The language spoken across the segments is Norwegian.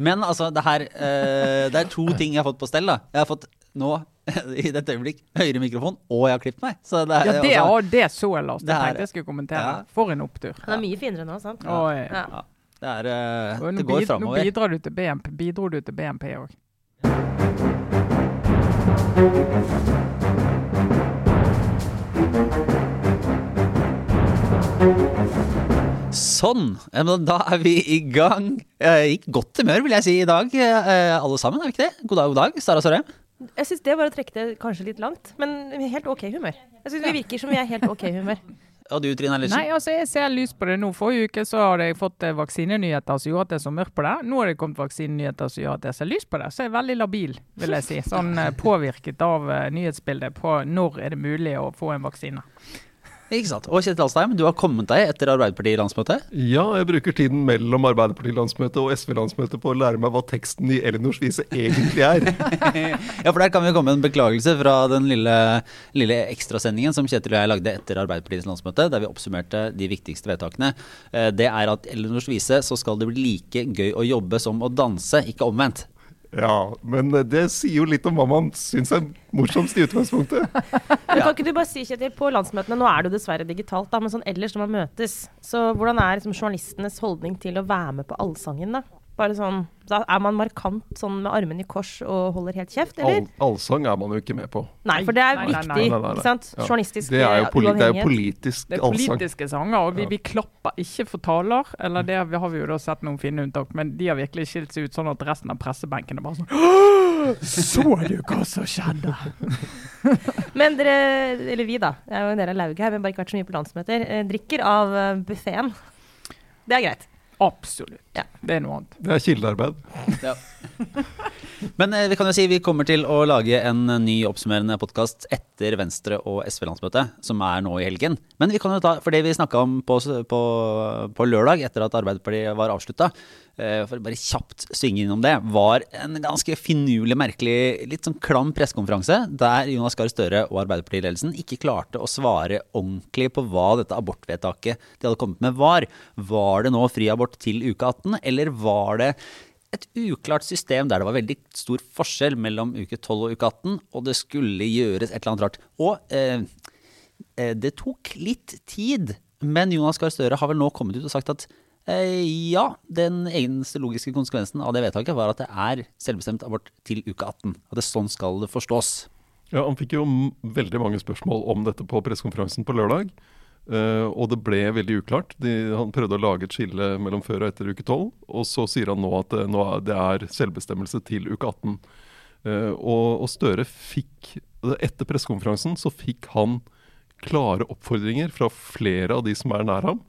Men altså, det her eh, Det er to ting jeg har fått på stell. da Jeg har fått nå, i dette øyeblikk, høyere mikrofon, og jeg har klippet meg. Så det, er- Ja, det, altså, det så jeg, Lars. Det det her- tenkte jeg skulle kommentere. Ja. For en opptur. Han er mye finere nå, sant? Oi. Ja. ja, det er eh, Og Det går bid, nå framover. bidrar du til BNP, bidro du til BNP òg. Sånn. Da er vi i gang. I godt humør, vil jeg si, i dag, eh, alle sammen. Er vi ikke det? God dag, god dag, Sara Sørheim. Jeg syns det var å trekke det kanskje litt langt, men helt OK humør. Jeg synes Vi virker som vi er helt OK humør. Og du, Trine Ellersen? Nei, altså, jeg ser lys på det nå. Forrige uke så hadde jeg fått eh, vaksinenyheter som gjorde at jeg så mørkt på det. Nå har det kommet vaksinenyheter som gjør at jeg ser lys på det. Så jeg er veldig labil, vil jeg si. Sånn eh, påvirket av nyhetsbildet på når er det mulig å få en vaksine. Ikke sant. Og Kjetil Alstheim, du har kommet deg etter Arbeiderparti-landsmøtet. Ja, jeg bruker tiden mellom Arbeiderparti-landsmøtet og SV-landsmøtet på å lære meg hva teksten i Elinors vise egentlig er. Ja, for der kan vi komme med en beklagelse fra den lille, lille ekstrasendingen som Kjetil og jeg lagde etter Arbeiderpartiets landsmøte, der vi oppsummerte de viktigste vedtakene. Eh, Det er at Elinors vise så skal det bli like gøy å jobbe som å danse, ikke omvendt. Ja, men det sier jo litt om hva man syns er morsomst i utgangspunktet. Men Kan ikke du bare si, Kjetil, på landsmøtene, nå er det jo dessverre digitalt, da, men sånn ellers når man møtes, så hvordan er liksom journalistenes holdning til å være med på allsangen, da? Bare sånn, da Er man markant sånn med armene i kors og holder helt kjeft, eller? All, allsang er man jo ikke med på. Nei, for det er Nei, viktig, Nei, nei, nei. ikke sant? Ja. Journalistisk Det er jo, eh, poli det er jo politisk allsang. Det er politiske sanger, og vi, vi klapper ikke for taler. Eller det har vi jo da sett noen fine unntak, men de har virkelig skilt seg ut sånn at resten av pressebenken er bare sånn «Åh, Så du hva som skjedde? Men dere, eller vi da, jeg er jo en del av lauget her, men bare ikke vært så mye på landsmøter, eh, drikker av uh, buffeen. Det er greit. Absolutt. Ja. Det er noe annet. Det er kildearbeid. Ja. Men eh, vi kan jo si vi kommer til å lage en eh, ny oppsummerende podkast etter Venstre- og SV-landsmøtet, som er nå i helgen. Men vi kan jo ta, for det vi snakka om på, på, på lørdag, etter at Arbeiderpartiet var avslutta, for å bare kjapt svinge innom det, var en ganske finurlig, merkelig, litt sånn klam pressekonferanse, der Jonas Gahr Støre og Arbeiderpartiledelsen ikke klarte å svare ordentlig på hva dette abortvedtaket de hadde kommet med, var. Var det nå fri abort til uke 18, eller var det et uklart system der det var veldig stor forskjell mellom uke 12 og uke 18, og det skulle gjøres et eller annet rart. Og eh, eh, det tok litt tid, men Jonas Gahr Støre har vel nå kommet ut og sagt at eh, ja, den eneste logiske konsekvensen av det vedtaket var at det er selvbestemt abort til uke 18. At det sånn skal det forstås. Ja, Han fikk jo veldig mange spørsmål om dette på pressekonferansen på lørdag. Eh, og det ble veldig uklart. De, han prøvde å lage et skille mellom før og etter uke 12. Og så sier han nå at det, nå er, det er selvbestemmelse til uke 18. Uh, og, og Støre fikk Etter pressekonferansen så fikk han klare oppfordringer fra flere av de som er nær ham,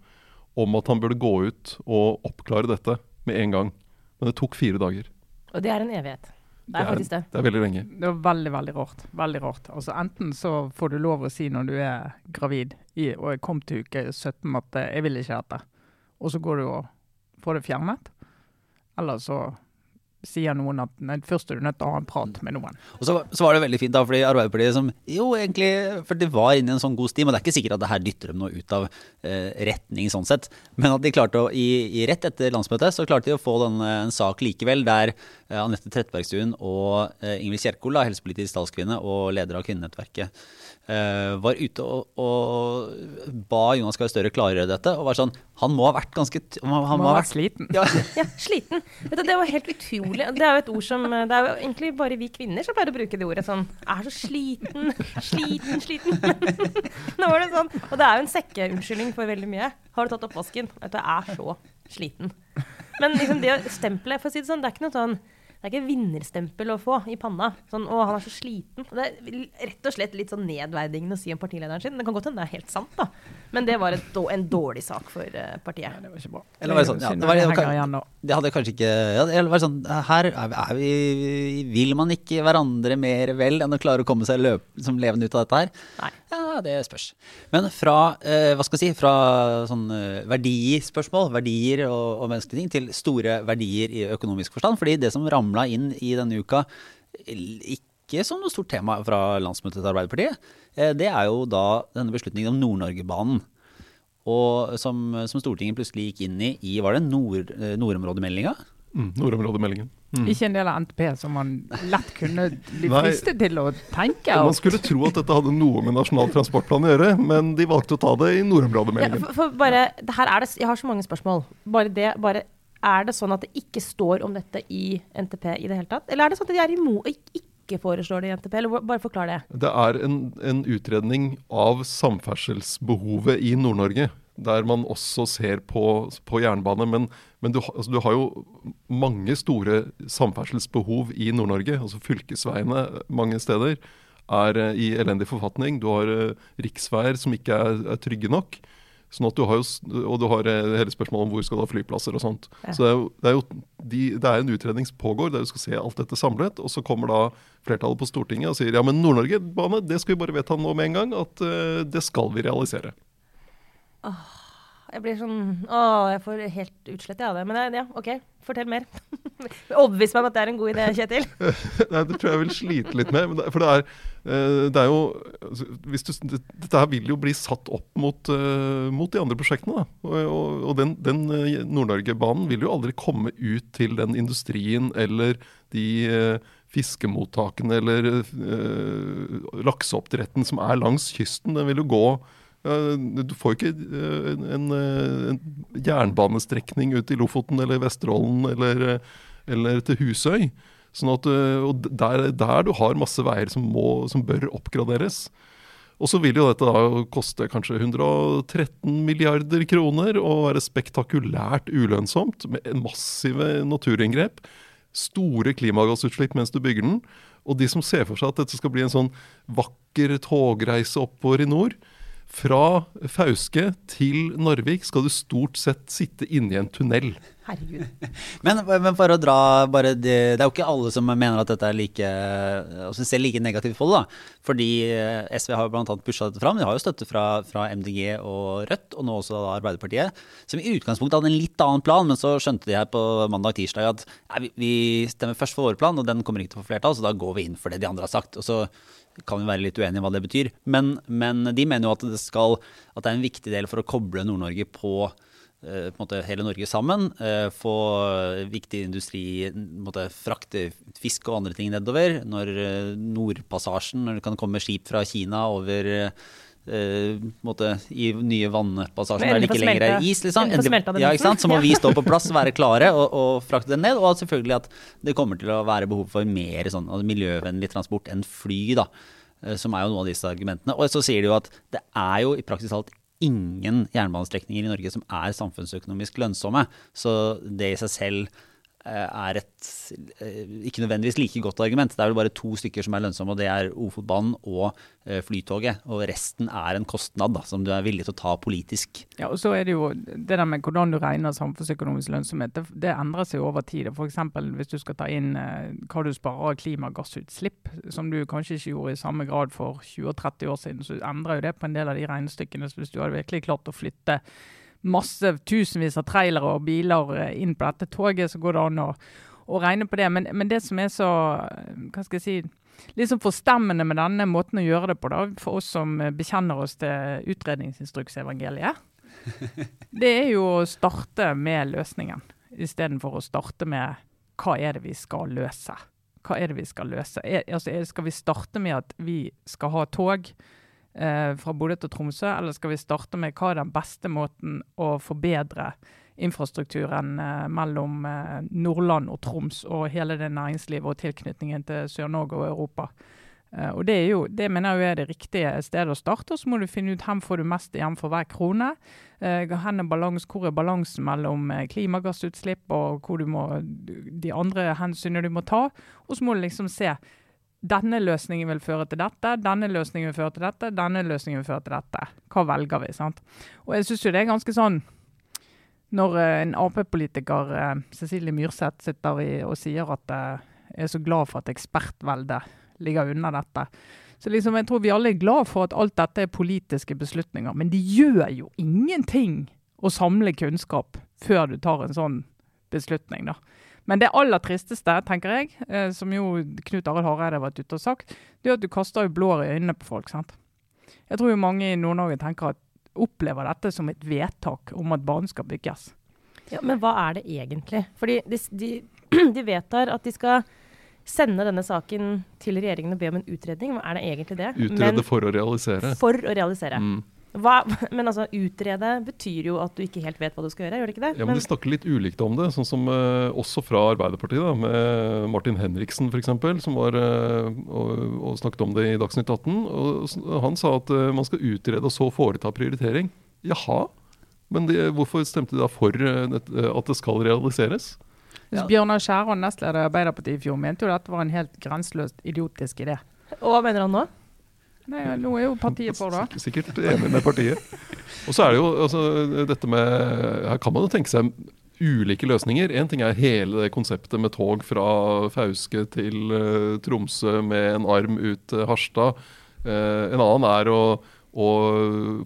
om at han burde gå ut og oppklare dette med en gang. Men det tok fire dager. Og det er en evighet. Det er faktisk det. Det er veldig lenge. Det var veldig, veldig rart. Veldig rart. Altså Enten så får du lov å si når du er gravid i, og jeg kom til uke 17 at eh, jeg vil ikke dette, og så går du og får det fjernet. Eller så sier noen at nei, først er du nødt til å ha en prat med noen. Og så, så var det veldig fint, da, fordi Arbeiderpartiet som Jo, egentlig, for de var inne i en sånn god stim, og det er ikke sikkert at det her dytter dem noe ut av eh, retning sånn sett, men at de klarte å, i, i rett etter landsmøtet, så klarte de å få den, eh, en sak likevel der eh, Anette Trettebergstuen og eh, Ingvild Kjerkol, helsepolitisk talskvinne og leder av kvinnenettverket, var ute og, og ba Jonas Gahr Støre klargjøre dette, og var sånn Han må ha vært ganske Han, han Man må ha vært sliten. ja, Ja, sliten. Du, det var helt utrolig. Det er jo et ord som Det er jo egentlig bare vi kvinner som pleier å bruke det ordet sånn Er så sliten, sliten, sliten. Nå var det sånn. Og det er jo en sekkeunnskyldning for veldig mye. Har du tatt oppvasken? Du, jeg er så sliten. Men liksom det stempelet, for å si det sånn, det er ikke noe sånn det er ikke vinnerstempel å få i panna. Sånn 'Å, han er så sliten'. Det er rett og slett litt sånn nedverdigende å si om partilederen sin. Det kan godt hende det er helt sant, da. Men det var et, en dårlig sak for partiet. Nei, Det var ikke bra. Eller var det sånn, ja, det var- det var- Det hadde kanskje ikke ja, det var sånn, Her er vi, er vi, vil man ikke hverandre mer vel enn å klare å komme seg løp, som levende ut av dette her? Nei. Ja, det spørs. Men fra eh, hva skal jeg si, fra sånn eh, verdispørsmål, verdier og, og menneskelige ting, til store verdier i økonomisk forstand. Fordi det som ramla inn i denne uka, ikke som noe stort tema fra landsmøtet til Arbeiderpartiet, eh, det er jo da denne beslutningen om Nord-Norge-banen. Og som, som Stortinget plutselig gikk inn i i var det nord, eh, nordområdemeldinga. Mm, nordområdemeldingen. Mm. Ikke en del av NTP som man lett kunne bli fristet til å tenke. Man skulle tro at dette hadde noe med Nasjonal transportplan å gjøre, men de valgte å ta det i Ja, nordområdemeldingen. for, for bare, det her er det, jeg har så mange spørsmål. Bare det, bare, er det sånn at det ikke står om dette i NTP i det hele tatt? Eller er det sånn at de er imot, ikke foreslår det i NTP? Eller bare forklar det. Det er en, en utredning av samferdselsbehovet i Nord-Norge. Der man også ser på, på jernbane. Men, men du, altså, du har jo mange store samferdselsbehov i Nord-Norge. Altså Fylkesveiene mange steder er eh, i elendig forfatning. Du har eh, riksveier som ikke er, er trygge nok. Sånn at du har jo, og du har eh, hele spørsmålet om hvor skal du ha flyplasser og sånt. Ja. Så det er jo, det er jo de, det er en utredning som pågår, der du skal se alt dette samlet. Og så kommer da flertallet på Stortinget og sier ja, men Nord-Norge-bane det skal vi bare vedta nå med en gang. At uh, det skal vi realisere. Jeg blir sånn Å, jeg får helt utslett av det. Men ja, OK, fortell mer. Overbevis meg om at det er en god idé, Kjetil. Nei, det tror jeg vil slite litt med. For det er, eh, det er jo altså, du, Dette her vil jo bli satt opp mot, eh, mot de andre prosjektene. Da. Og, og, og den, den eh, Nord-Norge-banen vil jo aldri komme ut til den industrien eller de fiskemottakene eller øh, lakseoppdretten som er langs kysten. Den vil jo gå Du får ikke eh, en, en, eh, en jernbanestrekning ut i Lofoten eller Vesterålen eller, eh, eller til Husøy. Sånn at, og der, der du har masse veier som, må, som bør oppgraderes. Og så vil jo dette da koste kanskje 113 milliarder kroner og være spektakulært ulønnsomt med massive naturinngrep. Store klimagassutslipp mens du bygger den. Og de som ser for seg at dette skal bli en sånn vakker togreise oppover i nord Fra Fauske til Narvik skal du stort sett sitte inni en tunnel. Herregud. Men, men for å dra bare det, det er jo ikke alle som mener at dette er like altså ser like negativt på det. da. Fordi eh, SV har jo bl.a. pusha dette fram. De har jo støtte fra, fra MDG og Rødt, og nå også da Arbeiderpartiet. Som i utgangspunktet hadde en litt annen plan, men så skjønte de her på mandag-tirsdag at nei, vi, vi stemmer først for vår plan, og den kommer ikke til å få flertall, så da går vi inn for det de andre har sagt. Og så kan vi være litt uenige i hva det betyr. Men, men de mener jo at det, skal, at det er en viktig del for å koble Nord-Norge på eh, på måte hele Norge sammen. eh, Få viktig industri måte frakte fisk og andre ting nedover. Når eh, Nordpassasjen, når det kan komme skip fra Kina over måte, i nye vannpassasjer der det ikke lenger er is, liksom. endelig ja? Så må vi stå på plass, være klare og, og frakte den ned. Og at selvfølgelig at det kommer til å være behov for mer sånn, altså miljøvennlig transport enn fly, da. eh, Som er jo noen av disse argumentene. Og så sier de jo at det er jo i praksis alt ingen jernbanestrekninger i Norge som er samfunnsøkonomisk lønnsomme. Så det i seg selv eh, er et eh, ikke nødvendigvis like godt argument. Det er vel bare to stykker som er lønnsomme, og det er Ofotbanen og eh, Flytoget. Og resten er en kostnad da, som du er villig til å ta politisk. Ja, og så er det jo det der med hvordan du regner samfunnsøkonomisk lønnsomhet, det, det endrer seg over tid. F.eks. hvis du skal ta inn eh, hva du sparer av klimagassutslipp, som du kanskje ikke gjorde i samme grad for 20-30 år siden, så endrer jo det på en del av de regnestykkene. Så hvis du hadde virkelig klart å flytte masse tusenvis av trailere og biler eh, inn på dette toget, så går det an å, å regne på det. Men, men det som er så eh, hva skal jeg si, sånn forstemmende med denne måten å gjøre det på, da, for oss som eh, bekjenner oss til utredningsinstruksevangeliet, det er jo å starte med løsningen, istedenfor å starte med hva er det vi skal løse. Hva er det vi skal løse? Er, altså, skal vi starte med at vi skal ha tog eh, fra Bodø til Tromsø, eller skal vi starte med hva er den beste måten å forbedre infrastrukturen eh, mellom eh, Nordland og Troms og hele det næringslivet og tilknytningen til Sør-Norge og Europa? Eh, og det, er jo, det mener jeg er det riktige stedet å starte. og Så må du finne ut hvem får du mest igjen for hver krone. Eh, hvor er balans, hvor er balansen mellom eh, klimagassutslipp og hvor du må, de andre hensynene du må ta. Og så må du liksom se denne løsningen vil føre til dette, denne løsningen vil føre til dette, denne løsningen vil føre til dette. Hva velger vi? sant? Og jeg syns jo det er ganske sånn når eh, en Ap-politiker, eh, Cecilie Myrseth, sitter og sier at eh, jeg er så glad for at ekspertveldet ligger unna dette. Så liksom, jeg tror vi alle er glad for at alt dette er politiske beslutninger, men det gjør jo ingenting å samle kunnskap før du tar en sånn beslutning. da. Men det aller tristeste, tenker jeg, eh, som jo Knut Arild Hareide har vært ute og sagt, det er at du kaster jo blår i øynene på folk. sant? Jeg tror jo mange i Nord-Norge tenker at opplever dette som et vedtak om at banen skal bygges. Ja, men hva er det egentlig? Fordi de, de, de vedtar at de skal sende denne saken til regjeringen og be om en utredning. Hva er det egentlig det? Utrede for å realisere. For å realisere. Mm. Hva, men altså, utrede betyr jo at du ikke helt vet hva du skal gjøre, gjør det ikke det? Ja, men De snakker litt ulikt om det, sånn som uh, også fra Arbeiderpartiet. da, Med Martin Henriksen f.eks., som var uh, og, og snakket om det i Dagsnytt 18. og Han sa at uh, man skal utrede og så foreta prioritering. Jaha, men de, hvorfor stemte de da for at det skal realiseres? Ja. Bjørnar Skjæran, nestleder i Arbeiderpartiet i fjor, mente jo at det var en helt grenseløst idiotisk idé. Og hva mener han nå? Nei, nå er jo partiet for det. Sikkert enig med partiet. Og så er det jo altså, dette med Her kan man jo tenke seg ulike løsninger. Én ting er hele det konseptet med tog fra Fauske til uh, Tromsø med en arm ut til Harstad. Uh, en annen er å, å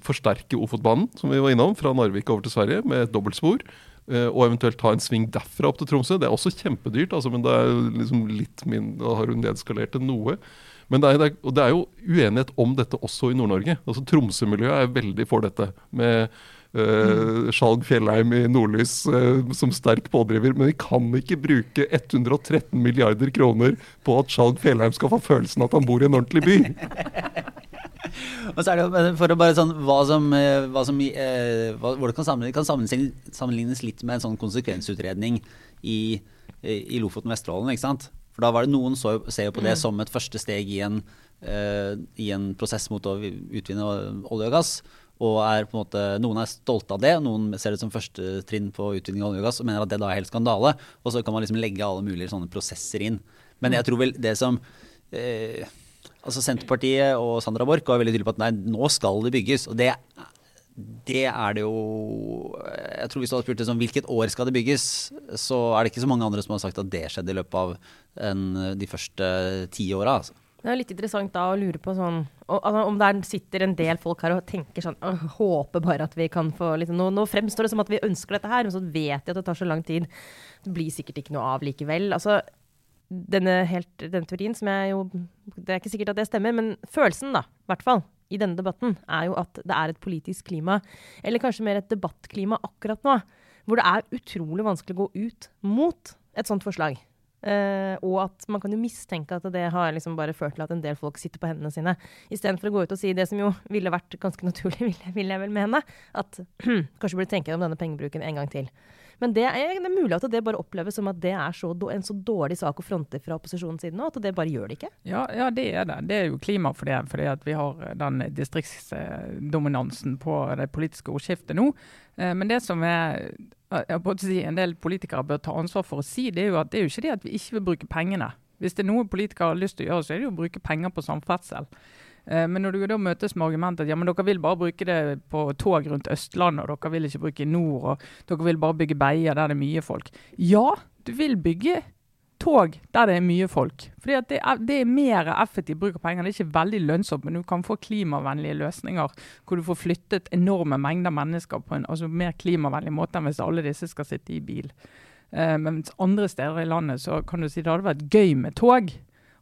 forsterke Ofotbanen, som vi var innom, fra Narvik over til Sverige med et dobbeltspor. eh, og eventuelt ta en sving derfra opp til Tromsø. Det er også kjempedyrt, altså, men det er liksom litt mindre, da har hun nedskalert det noe. Men det er, det er, og det er jo uenighet om dette også i Nord-Norge. Altså Tromsø-miljøet er veldig for dette. Med uh, Skjalg Fjellheim i Nordlys uh, som sterk pådriver. Men vi kan ikke bruke 113 milliarder kroner på at Skjalg Fjellheim skal få følelsen at han bor i en ordentlig by. Og så er det jo for å bare sånn hva som, eh, hva som eh, hva, Hvor det kan sammenlignes, kan sammenlignes, sammenlignes litt med en sånn konsekvensutredning i, i Lofoten-Vesterålen. ikke sant? For da var det noen så, ser jo på det som et første steg i en, uh, i en prosess mot å utvinne olje og gass. Og er på en måte, Noen er stolte av det, noen ser det som første trinn på utvinning av olje og gass og mener at det da er helt skandale. Og så kan man liksom legge alle mulige sånne prosesser inn. Men jeg tror vel det som uh, Altså Senterpartiet og Sandra Borch var veldig tydelige på at nei, nå skal det bygges. Og det, det er det jo Jeg tror hvis du hadde spurt det sånn, hvilket år skal det bygges, så er det ikke så mange andre som har sagt at det skjedde i løpet av en, de første ti åra. Altså. Det er litt interessant da å lure på sånn altså, Om der sitter en del folk her og tenker sånn «Åh, Håper bare at vi kan få liksom, nå, nå fremstår det som at vi ønsker dette her, men så vet de at det tar så lang tid. Det blir sikkert ikke noe av likevel. Altså, denne, helt, denne teorien som jeg jo Det er ikke sikkert at det stemmer, men følelsen, da, i hvert fall, i denne debatten, er jo at det er et politisk klima, eller kanskje mer et debattklima akkurat nå, hvor det er utrolig vanskelig å gå ut mot et sånt forslag. Uh, og at man kan jo mistenke at det har liksom bare ført til at en del folk sitter på hendene sine. Istedenfor å gå ut og si det som jo ville vært ganske naturlig, vil jeg, vil jeg vel mene. At kanskje burde tenke om denne pengebruken en gang til. Men det er, det er mulig at det bare oppleves som at det er så, en så dårlig sak å fronte fra opposisjonens side nå, at det bare gjør det ikke. Ja, ja, det er det. Det er jo klima for det, fordi at vi har den distriktsdominansen på det politiske ordskiftet nå. Eh, Men det som er, må si, en del politikere bør ta ansvar for å si, det er jo at det er jo ikke det at vi ikke vil bruke pengene. Hvis det er noe politikere har lyst til å gjøre, så er det jo å bruke penger på samferdsel. Eh, Men når du da møtes med argumentet at ja, men dere vil bare bruke det på tog rundt Østlandet, og dere vil ikke bruke i nord, og dere vil bare bygge veier der det er mye folk. Ja, du vil bygge tog der det er mye folk. Fordi det, er, det er mer effektiv bruk av penger. Det er ikke veldig lønnsomt, men du kan få klimavennlige løsninger hvor du får flyttet enorme mengder mennesker på en altså mer klimavennlig måte enn hvis alle disse skal sitte i bil. Eh, mens andre steder i landet så kan du si det hadde vært gøy med tog.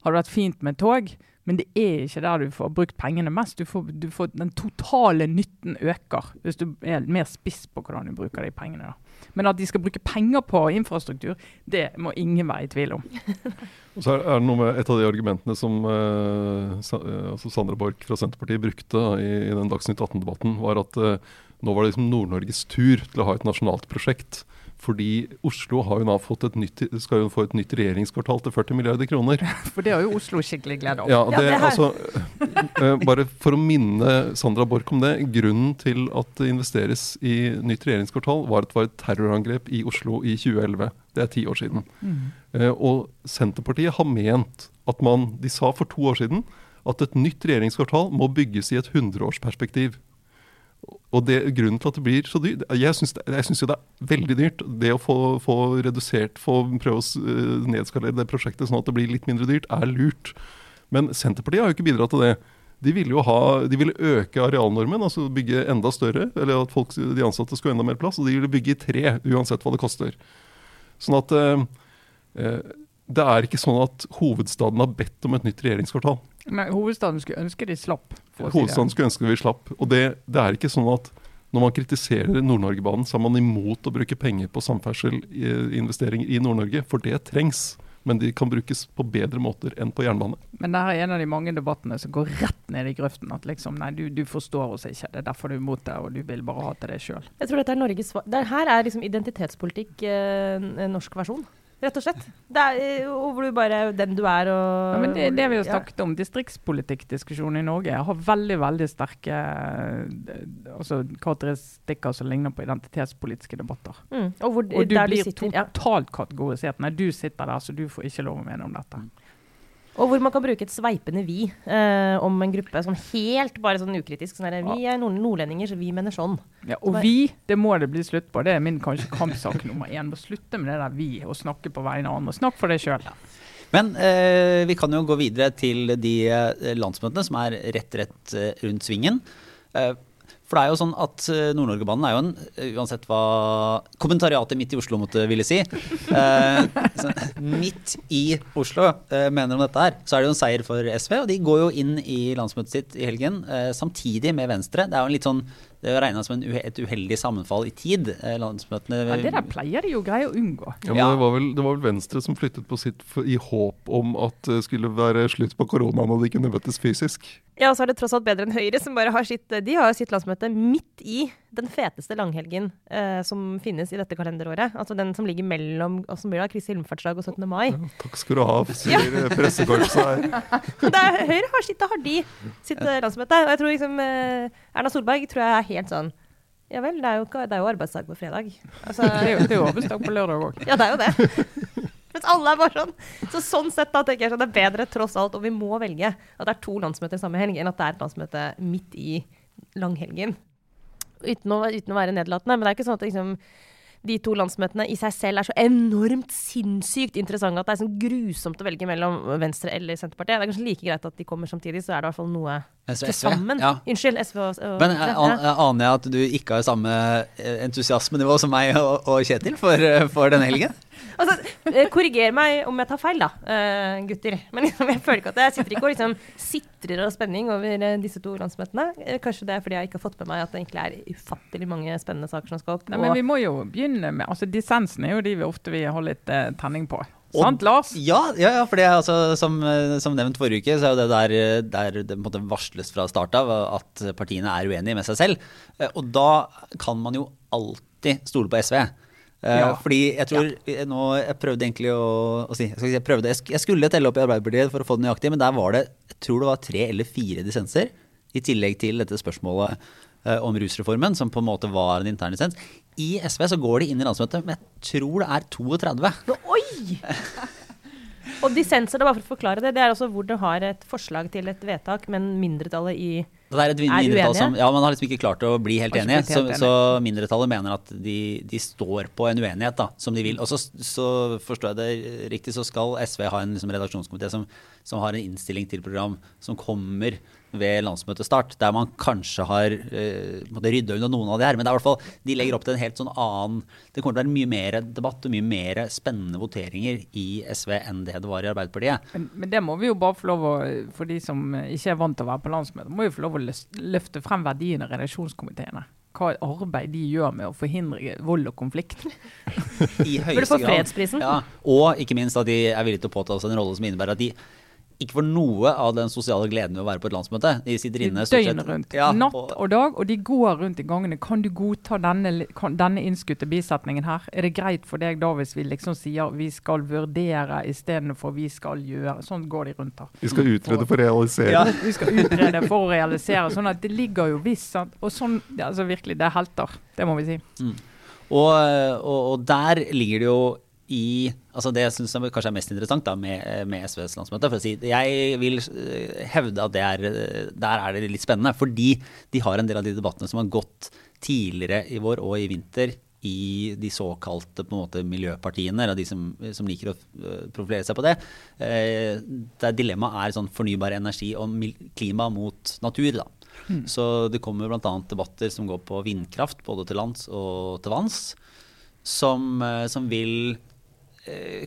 Hadde vært fint med tog, men det er ikke der du får brukt pengene mest. Du får, du får, den totale nytten øker hvis du er mer spiss på hvordan du bruker de pengene. da. Men at de skal bruke penger på infrastruktur, det må ingen være i tvil om. Og så er det noe med Et av de argumentene som eh, eh, altså Sandra Borch fra Senterpartiet brukte i, i den Dagsnytt 18-debatten, var at eh, nå var det liksom Nord-Norges tur til å ha et nasjonalt prosjekt. Fordi Oslo har jo nå fått et nytt, skal jo få et nytt regjeringskvartal til 40 milliarder kroner. For det har jo Oslo skikkelig glede av. Ja, Ja, det, det altså, eh, bare for å minne Sandra Borch om det. Grunnen til at det investeres i nytt regjeringskvartal, var at det var et terrorangrep i Oslo i 2011. Det er ti år siden. Mm. og Senterpartiet har ment at man De sa for to år siden at et nytt regjeringskvartal må bygges i et hundreårsperspektiv. Og det, grunnen til at det blir så dyrt Jeg syns jo det er veldig dyrt. Det å få, få redusert, få prøve å eh, nedskalere det prosjektet sånn at det blir litt mindre dyrt, er lurt. Men Senterpartiet har jo ikke bidratt til det. De ville jo ha, de ville øke arealnormen, altså bygge enda større. Eller at folk, de ansatte skulle ha enda mer plass. Og de ville bygge i tre, uansett hva det koster. Sånn at eh, eh, det er ikke sånn at hovedstaden har bedt om et nytt regjeringskvartal. Nei, hovedstaden skulle ønske de slapp. for å si det. Hovedstaden skulle ønske vi slapp. Og det, det er ikke sånn at Når man kritiserer Nord-Norgebanen, så er man imot å bruke penger på samferdselinvesteringer i Nord-Norge, for det trengs. Men de kan brukes på bedre måter enn på jernbane. Men det her er en av de mange debattene som går rett ned i grøften. At liksom, nei, du, du forstår oss ikke. Det er derfor du er imot det, og du vil bare ha til deg sjøl. Jeg tror dette er Norges svar. Det her er liksom identitetspolitikk, eh, norsk versjon. Rett og slett. Det er eh, og hvor du bare er den du er og Ja, men det, det vi har Ja. snakket om, distriktspolitikkdiskusjonen i Norge, har veldig veldig sterke eh, altså, karakteristikker som ligner på identitetspolitiske debatter. Mm. Og, hvor, Og du der blir sitter, ja. totalt kategorisert. Nei, du sitter der, så du får ikke lov å mene om dette. Og hvor man kan bruke et sveipende vi eh, om en gruppe, sånn helt bare sånn ukritisk. Sånn der, vi er nord nordlendinger, så vi mener sånn. Ja, og bare, vi, det må det bli slutt på. Det er min kanskje kampsak nummer én. Må slutte med det der vi, og snakke på vegne av andre. Snakk for deg sjøl. Men eh, vi kan jo gå videre til de eh, landsmøtene som er rett rett eh, rundt svingen. Eh, for det er jo sånn at eh, Nord-Norgebanen er jo en, eh, uansett hva kommentariatet midt i Oslo måtte ville si, eh, midt i Oslo eh, mener om dette her, så er det jo en seier for SV. Og de går jo inn i landsmøtet sitt i helgen eh, samtidig med Venstre. Det er jo en litt sånn det er regna som en et uheldig sammenfall i tid. Eh, landsmøtene Ja, det der pleier de jo greie å unngå. Ja, men Det, var vel, det var vel Venstre som flyttet på sitt i håp om at det skulle være slutt på koronaen og de kunne møtes fysisk. Ja, og så er det tross alt bedre enn Høyre, som bare har sitt, de har sitt landsmøte midt i den feteste langhelgen eh, som finnes i dette kalenderåret. Altså den som ligger mellom og som blir da Kristi himmelfartsdag og 17. mai. Takk skal du ha, sier ja. pressekorpset her. Er, Høyre har sitt, da har de sitt eh, landsmøte. Og jeg tror liksom eh, Erna Solberg tror jeg er helt sånn Ja vel, det er jo, det er jo arbeidsdag på fredag. Altså, Det er jo, det er jo arbeidsdag på lørdag òg. ja, det er jo det. Mens alle er bare sånn. Så sånn sett da tenker jeg sånn, det er bedre tross alt, og vi må velge at det er to landsmøter samme helg, enn at det er et landsmøte midt i langhelgen. Uten å, uten å være nedlatende, men det er ikke sånn at liksom, de to landsmøtene i seg selv er så enormt sinnssykt interessante at det er sånn grusomt å velge mellom Venstre eller Senterpartiet. Det er kanskje like greit at de kommer samtidig, så er det i hvert fall noe SV, til sammen. Ja. Unnskyld, SV og, og Men Venstre. eh, an, jeg aner jeg at du ikke har samme eh, entusiasmenivå som meg og, og Kjetil for, eh, for denne helgen? Altså, eh, korriger meg om jeg tar feil, da, eh, gutter. Men liksom, jeg føler ikke at jeg sitter ikke og liksom sitrer av spenning over eh, disse to landsmøtene. Kanskje det er fordi jeg ikke har fått med meg at det egentlig er ufattelig mange spennende saker som skal opp. Nei, men vi må jo begynne med altså Dissensen er jo de vi ofte vil holde litt tenning på. Sant, Lars? Ja, ja, ja for det er altså, som, som nevnt forrige uke, så er jo det der, der det på en måte varsles fra start av at partiene er uenige med seg selv. Og da kan man jo alltid stole på SV. Eh, Ja. Fordi jeg tror ja. nå, Jeg prøvde egentlig å, å si jeg, si, jeg, prøvde, jeg, jeg skulle telle opp i Arbeiderpartiet for å få det nøyaktig, men der var det jeg tror det var tre eller fire dissenser. I tillegg til dette spørsmålet eh, om rusreformen, som på en måte var en intern dissens. I SV så går de inn i landsmøtet, men jeg tror det er 32. Nå, Oi! Og dissenser, er bare for å forklare det, det er altså hvor du har et forslag til et vedtak, men mindretallet i Det er et Er mindretall uenige? som Ja, man har liksom ikke klart å bli helt enig. enige. Så, så mindretallet mener at de, de står på en uenighet da, som de vil. Og så, så forstår jeg det riktig, så skal SV ha en liksom, redaksjonskomité som, som har en innstilling til program som kommer ved landsmøtestart, der man kanskje har eh, rydda unna noen av de her. Men det er i hvert fall, de legger opp til en helt sånn annen Det kommer til å være mye mer debatt og mye mer spennende voteringer i SV enn det det var i Arbeiderpartiet. Men, men det må vi jo bare få lov å, for de som ikke er vant til å være på landsmøte, må jo få lov å løfte frem verdiene i redaksjonskomiteene. Hva arbeid de gjør med å forhindre vold og konflikt. I høyeste grad. fredsprisen. Ja, og ikke minst at de er villige til å påta seg en rolle som innebærer at de ikke får noe av den sosiale gleden ved å være på et landsmøte. De sitter inne stort sett. Døgnet rundt. Ja, Natt og, og dag, og de går rundt i gangene. Kan du godta denne, kan, denne innskutte bisetningen her? Er det greit for deg da hvis vi liksom sier vi skal vurdere istedenfor vi skal gjøre? Sånn går de rundt her. Vi skal utrede for å realisere. Ja. Vi skal utrede for å realisere. Sånn at det ligger jo visst sant? Og sånn, altså virkelig, det er helter. Det må vi si. og, og, og der ligger det jo i altså Det jeg syns kanskje er mest interessant da med, med SVs landsmøte. for å si, Jeg vil eh, hevde at det er, eh, der er det litt spennende. Fordi de har en del av de debattene som har gått tidligere i vår og i vinter i de såkalte måte, miljøpartiene, eller de som, som liker å eh, profilere seg på det. Eh, der dilemmaet er sånn fornybar energi og klima mot natur. da. Så det kommer bl.a. debatter som går på vindkraft, både til lands og til vanns, som, som vil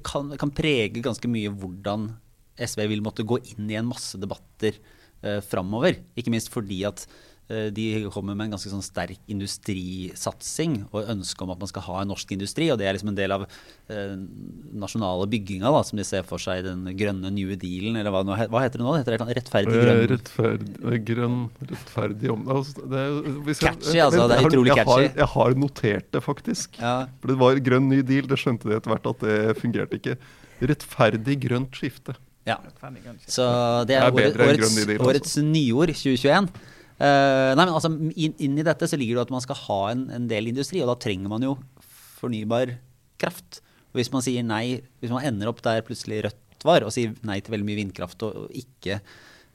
kan, kan prege ganske mye hvordan SV vil måtte gå inn i en masse debatter eh, framover. Ikke minst fordi at eh, de kommer med en ganske sånn sterk industrisatsing og ønske om at man skal ha en norsk industri. Og det er liksom en del av den nasjonale bygginga da, som de ser for seg den grønne nye dealen, eller hva, nå hva heter det nå? Det heter det rettferdig Eh, grønn Rettferdig, grønn, rettferdig om altså, det er, hvis jeg- Catchy, altså, det er jeg har- utrolig jeg har, catchy. jeg har notert det, faktisk. Ja. For det var grønn ny deal, det skjønte de etter hvert at det fungerte ikke. Rettferdig grønt skifte. ja. Så det Det er, er året, enn årets, altså. årets nyord 2021. Eh, nei, men altså, inn, inn dette så ligger det at man skal ha en, en del industri, og da trenger man jo fornybar kraft. Og hvis man sier nei, hvis man ender opp der plutselig Rødt var, og sier nei til veldig mye vindkraft og, og ikke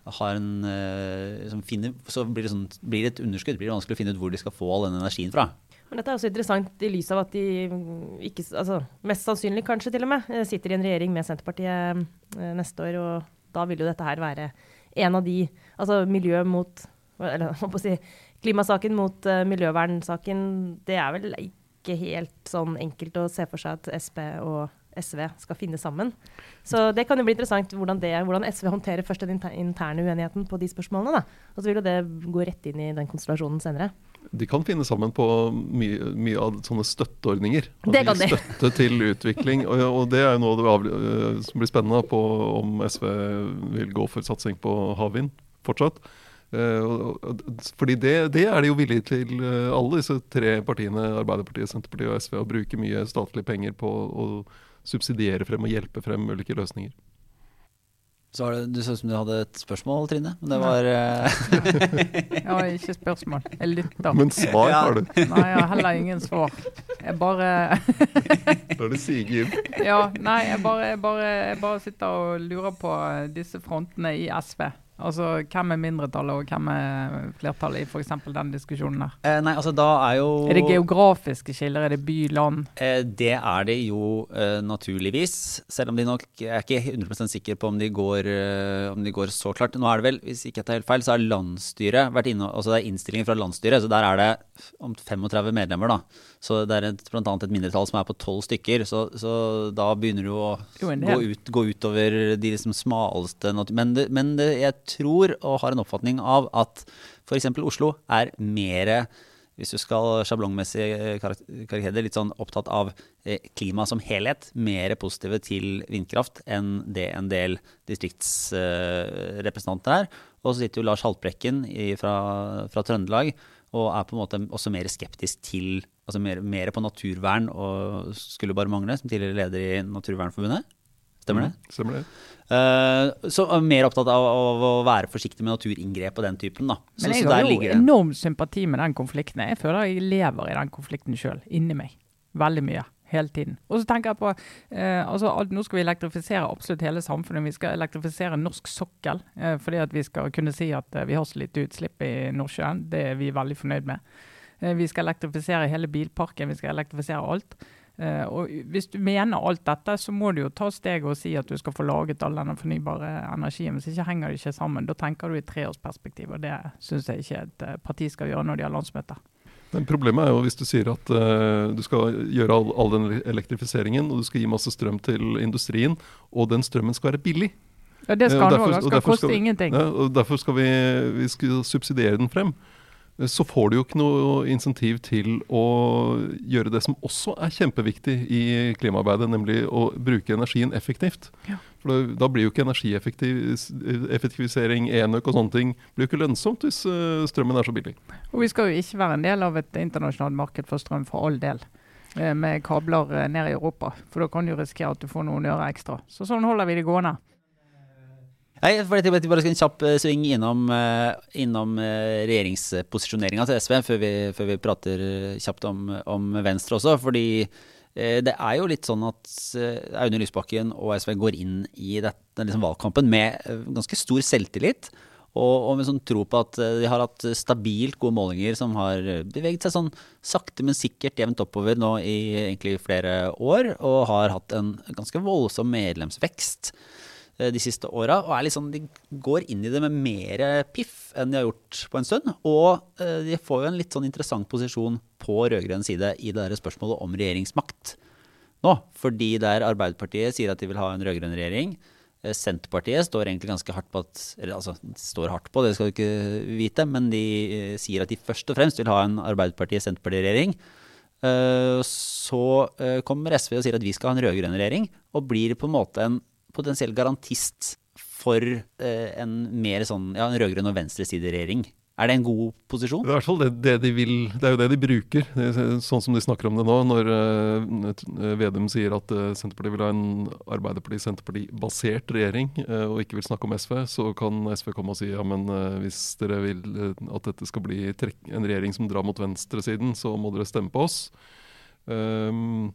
har en uh, som finner, Så blir det, sånn, blir det et underskudd. blir det vanskelig å finne ut hvor de skal få all den energien fra. Men dette er også interessant i lys av at de ikke, altså, mest sannsynlig kanskje til og med, eh, sitter i en regjering med Senterpartiet neste år, og da vil jo dette her være en av de Altså miljø mot Eller hva må si Klimasaken mot uh, miljøvernsaken, det er vel ikke helt sånn enkelt å se for seg at Sp og SV skal finne sammen. Så det kan jo bli interessant hvordan, det, hvordan SV håndterer først den interne uenigheten på de spørsmålene. Da. Og så vil jo det gå rett inn i den konstellasjonen senere. De kan finne sammen på mye, mye av sånne støtteordninger. Det kan de. Støtte til utvikling. Og, og det er jo noe øh, som blir spennende på om SV vil gå for satsing på havvind fortsatt. Eh, fordi det, det er de jo villige til, eh, alle disse tre partiene, Arbeiderpartiet, Senterpartiet og SV, å bruke mye statlige penger på å subsidiere frem og hjelpe frem ulike løsninger. Så det, Du så ut som du hadde et spørsmål, Trine. Men det var Ja, Jeg ikke spørsmål. Jeg lytter. Men svar Ja. har du. Nei, jeg har heller ingen svar. Jeg bare Da er det sige inn. Ja, nei, jeg bare, jeg bare, jeg bare sitter og lurer på disse frontene i SV. Altså, Hvem er mindretallet, og hvem er flertallet i f.eks. den diskusjonen der? eh, Nei, altså da er jo Er det geografiske skiller? Er det by, land? Eh, Det er det jo eh, naturligvis, selv om de nok jeg er ikke 100 sikker på om de, går, eh, om de går så klart. Nå er det vel, hvis ikke jeg tar helt feil, så har landsstyret vært inne, altså det er innstillingen fra landsstyret, så der er det om 35 medlemmer, da. Så det er et, blant annet et mindretall som er på 12 stykker, så, så da begynner det jo å Jo, gå, ut, gå utover de liksom smaleste Men, det, men det, jeg tror og har en oppfatning av at f.eks. Oslo er mer hvis du skal sjablongmessig karakterisere det, litt sånn opptatt av eh, klima som helhet, mer positive til vindkraft enn det en del distriktsrepresentanter er. Og så sitter jo Lars Haltbrekken fra, fra Trøndelag og er på en måte også mer skeptisk til Altså mer, mer på naturvern og skulle bare mangle, som tidligere leder i Naturvernforbundet. Stemmer det? Mm, Stemmer det. Uh, så er mer opptatt av, av å være forsiktig med naturinngrep og den typen. da. Så, Men jeg så har jo enorm sympati med den konflikten. Jeg føler jeg lever i den konflikten sjøl, inni meg. Veldig mye. Hele tiden. Og så tenker jeg på eh, altså, alt, Nå skal vi elektrifisere absolutt hele samfunnet. Vi skal elektrifisere norsk sokkel. Eh, fordi at vi skal kunne si at eh, vi har så lite utslipp i Nordsjøen. Det er vi veldig fornøyd med. Eh, vi skal elektrifisere hele bilparken. Vi skal elektrifisere alt. Eh, og Hvis du mener alt dette, så må du jo ta steget og si at du skal få laget all denne fornybare energien. Hvis ikke henger det ikke sammen. Da tenker du i treårsperspektiv, og det syns jeg ikke et eh, parti skal gjøre når de har landsmøte. Men problemet er jo hvis du sier at uh, du skal gjøre all, all den elektrifiseringen, og du skal gi masse strøm til industrien, og den strømmen skal være billig. Ja, Det skal den òg. Den skal koste ingenting. Ja, og derfor skal vi, vi skal subsidiere den frem. Så får du jo ikke noe insentiv til å gjøre det som også er kjempeviktig i klimaarbeidet, nemlig å bruke energien effektivt. Ja. For da, da blir jo ikke energieffektivisering, enøk og sånne ting blir jo ikke lønnsomt hvis eh, strømmen er så billig. Og vi skal jo ikke være en del av et internasjonalt marked for strøm for all del. eh, Med kabler eh, ned i Europa. For da kan du risikere at du får noen øre ekstra. Så sånn holder vi det gående. Nei, for jeg tenkte bare skal en kjapp eh, sving innom, eh, innom eh, regjeringsposisjoneringa til SV, før vi, før vi prater kjapt om, om Venstre også. Fordi det er jo litt sånn at Aune Lysbakken og SV går inn i dette, liksom valgkampen med ganske stor selvtillit. Og, og med sånn tro på at de har hatt stabilt gode målinger som har beveget seg sånn sakte, men sikkert jevnt oppover nå i egentlig flere år. Og har hatt en ganske voldsom medlemsvekst de siste åra. Og er sånn, de går inn i det med mer piff enn de har gjort på en stund. Og eh, de får jo en litt sånn interessant posisjon på rød-grønn side i det der spørsmålet om regjeringsmakt nå. Fordi der Arbeiderpartiet sier at de vil ha en rød-grønn regjering, Eh, Senterpartiet står egentlig ganske hardt på at altså, står hardt på, det skal du ikke vite, men de eh, sier at de først og fremst vil ha en Arbeiderparti-Senterparti-regjering. Eh, Så eh, kommer SV og sier at vi skal ha en rød-grønn regjering, og blir på en måte en potensiell garantist for eh, en mer sånn ja, en rød-grønn og venstresideregjering. Er det en god posisjon? Det er i hvert fall det, det de vil, det er jo det de bruker. Det sånn som de snakker om det nå, når uh, Vedum sier at uh, Senterpartiet vil ha en Arbeiderparti-Senterparti-basert regjering, uh, og ikke vil snakke om SV, så kan SV komme og si ja, men hvis dere vil at dette skal bli en regjering som drar mot venstresiden, så må dere stemme på oss. Um,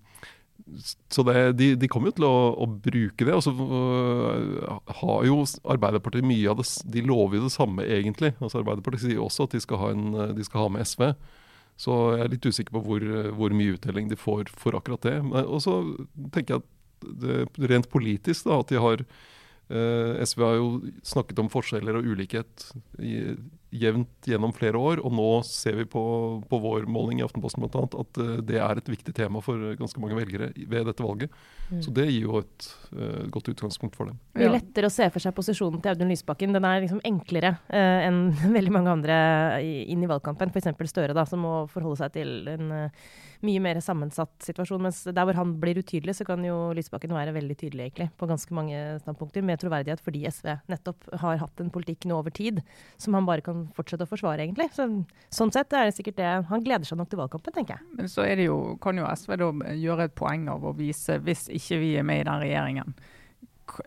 så det, de, de kommer jo til å, å bruke det. Og så øh, har jo Arbeiderpartiet mye av det De lover jo det samme, egentlig. Altså Arbeiderpartiet sier også at de skal ha, en, øh, de skal ha med SV. Så jeg er litt usikker på hvor, øh, hvor mye uttelling de får for akkurat det. Og så tenker jeg at det, rent politisk, da, at de har øh, SV har jo snakket om forskjeller og ulikhet i, jevnt gjennom flere år, og nå ser vi på, på vår måling i Aftenposten blant annet, at eh, det er et viktig tema for eh, ganske mange velgere ved dette valget. Mm. Så det gir jo et uh, godt utgangspunkt for dem. Det blir lettere å se for seg posisjonen til Audun Lysbakken. Den er liksom enklere uh, enn veldig mange andre inn i valgkampen. F.eks. Støre, da, som må forholde seg til en uh, mye mer sammensatt situasjon. Mens der hvor han blir utydelig, så kan jo Lysbakken være veldig tydelig egentlig, på ganske mange standpunkter, med troverdighet fordi SV nettopp har hatt en politikk nå over tid som han bare kan fortsette å forsvare, egentlig. Så, sånn sett er det sikkert det. Han gleder seg nok til valgkampen, tenker jeg. Men så er det jo, kan jo SV da gjøre et poeng av å vise, hvis ikke vi er med i den regjeringen,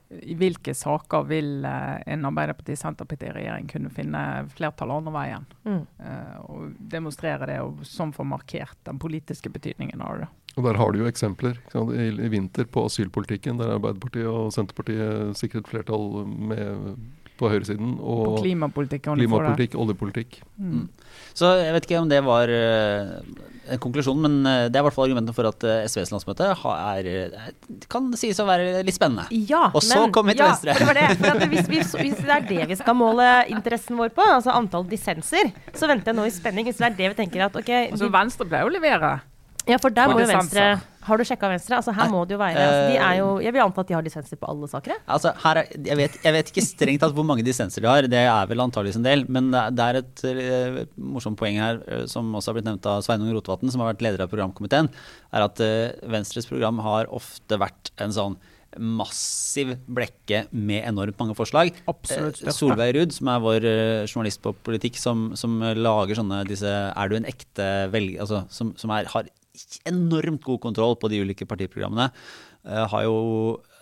i hvilke saker vil eh, en Arbeiderparti-Senterparti-regjering kunne finne flertall andre veien? Mm. Eh, og demonstrere det, og sånn få markert den politiske betydningen av det. Og der har du jo eksempler i, i vinter på asylpolitikken, der Arbeiderpartiet og Senterpartiet sikret flertall med, på høyresiden. På Og klimapolitikk. få det. klimapolitikk, oljepolitikk. Mm. Så jeg vet ikke om det var eh, en konklusjon, men eh, det er i hvert fall argumentet for at eh, SVs landsmøte er, kan sies å være litt spennende. Ja, Og så kom vi til ja, venstre. Det var det. For at hvis, vi, hvis det er det vi skal måle interessen vår på, altså antall dissenser, så venter jeg nå i spenning. Hvis det er det vi tenker at ok Altså, Venstre pleier å levere. Ja, for der må jo. Venstre Har du sjekka Venstre? Altså Her Nei. må det jo være altså, De er jo Eh, Jeg vil anta at de har dissenser på alle saker. Altså, her er, jeg, vet, jeg vet ikke strengt tatt hvor mange dissenser de har, det er vel antageligvis en del. Men det er- er et eh, morsomt poeng her, eh, som også har blitt nevnt av Sveinung Rotevatn, som har vært leder av programkomiteen, er at Venstres program har ofte vært en sånn massiv blekke med enormt mange forslag. Absolutt. Solveig Ruud, som er vår journalist på politikk, som, som lager sånne disse Er du en ekte velger... Altså, som, som er, har enormt god kontroll på de ulike partiprogrammene, eh, har jo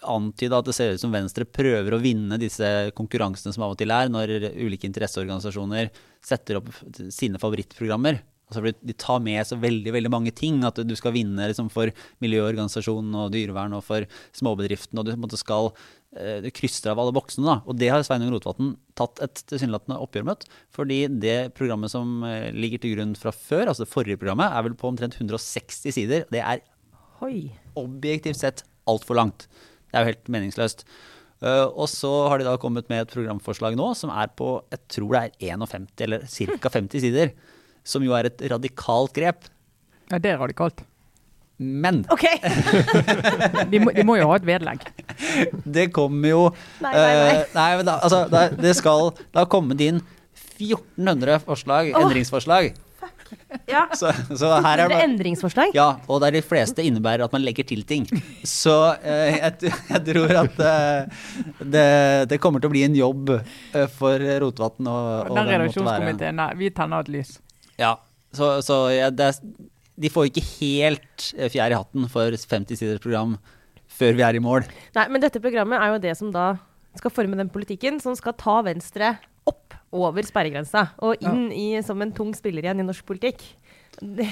antyda at det ser ut som Venstre prøver å vinne disse konkurransene som av og til er, når ulike interesseorganisasjoner setter opp sine favorittprogrammer. Altså De tar med så veldig veldig mange ting. At du skal vinne liksom for miljøorganisasjonen og dyrevern og for småbedriften. Og du måte skal eh, du krysser av alle boksene. da. Og det har Sveinung Rotevatn tatt et tilsynelatende oppgjør med. Fordi det programmet som eh, ligger til grunn fra før, altså det forrige programmet, er vel på omtrent 160 sider. Det er Hoi. objektivt sett altfor langt. Det er jo helt meningsløst. Uh, og så har de da kommet med et programforslag nå som er på jeg tror det er 51 eller ca. 50 sider. Som jo er et radikalt grep. Ja, det er radikalt. Men OK! De må, de må jo ha et vedlegg. det kommer jo Nei, nei, nei. Uh, nei men da, altså, det, det skal da komme inn 1400 forslag, oh. endringsforslag. Ja. Så, så her er Det det endringsforslag? Ja, og der de fleste innebærer at man legger til ting. Så eh, jeg, jeg tror at eh, det, det kommer til å bli en jobb eh, for Rotevatn. Og, og Den redaksjonskomiteen, vi tenner et lys. Ja, så, så ja, det, er- de får ikke helt eh, fjær i hatten for 50 siders program før vi er i mål. Nei, men dette programmet er jo det som da skal forme den politikken som skal ta Venstre opp over sperregrensa og inn i, som en tung spiller igjen i norsk politikk. Det,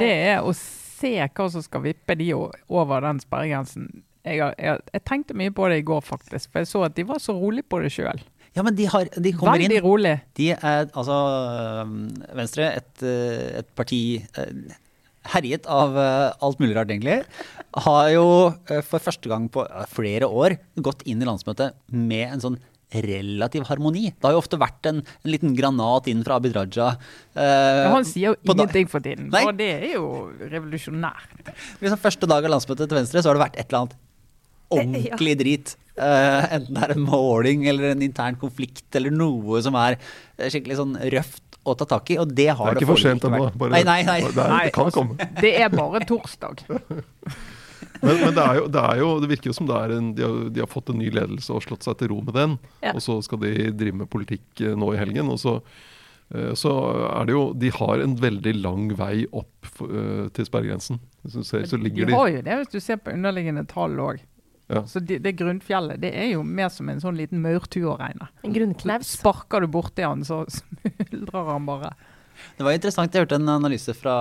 Det er å se hva som skal vippe de over den sperregrensen. Jeg, jeg, jeg tenkte mye på det i går, faktisk, for jeg så at de var så rolig på det sjøl. Ja, men de, har, de kommer Veldig inn. rolig. De er altså Venstre, et, øh, et parti øh, herjet av øh, alt mulig rart, egentlig, har jo øh, for første gang på øh, flere år gått inn i landsmøtet med en sånn relativ harmoni. Det har jo ofte vært en, en liten granat inn fra Abid Raja. Eh, han sier jo ingenting for tiden, Nei. og det er jo revolusjonært. Liksom første dag av landsmøtet til Venstre, så har det vært et eller annet ordentlig drit. Eh, enten det er en måling eller en intern konflikt eller noe som er eh, skikkelig sånn røft å ta tak i, og det har Det er det, ikke for sent ennå. Nei, nei, nei. Det, er, det kan altså, komme. Det er bare torsdag. Men, men det, er jo, det, er jo, det virker jo som det er en, de, har, de har fått en ny ledelse og slått seg til ro med den. Ja. Og så skal de drive med politikk eh, nå i helgen. Og så, så er det jo De har en veldig lang vei opp til sperregrensen. Hvis du ser, så De ligger de har jo det hvis du ser på underliggende tall òg. Ja. Så det, det grunnfjellet det er jo mer som en sånn liten maurtue å regne. En grunnknaus. Sparker du borti han, så smuldrer han bare. Det var interessant, jeg hørte en analyse fra,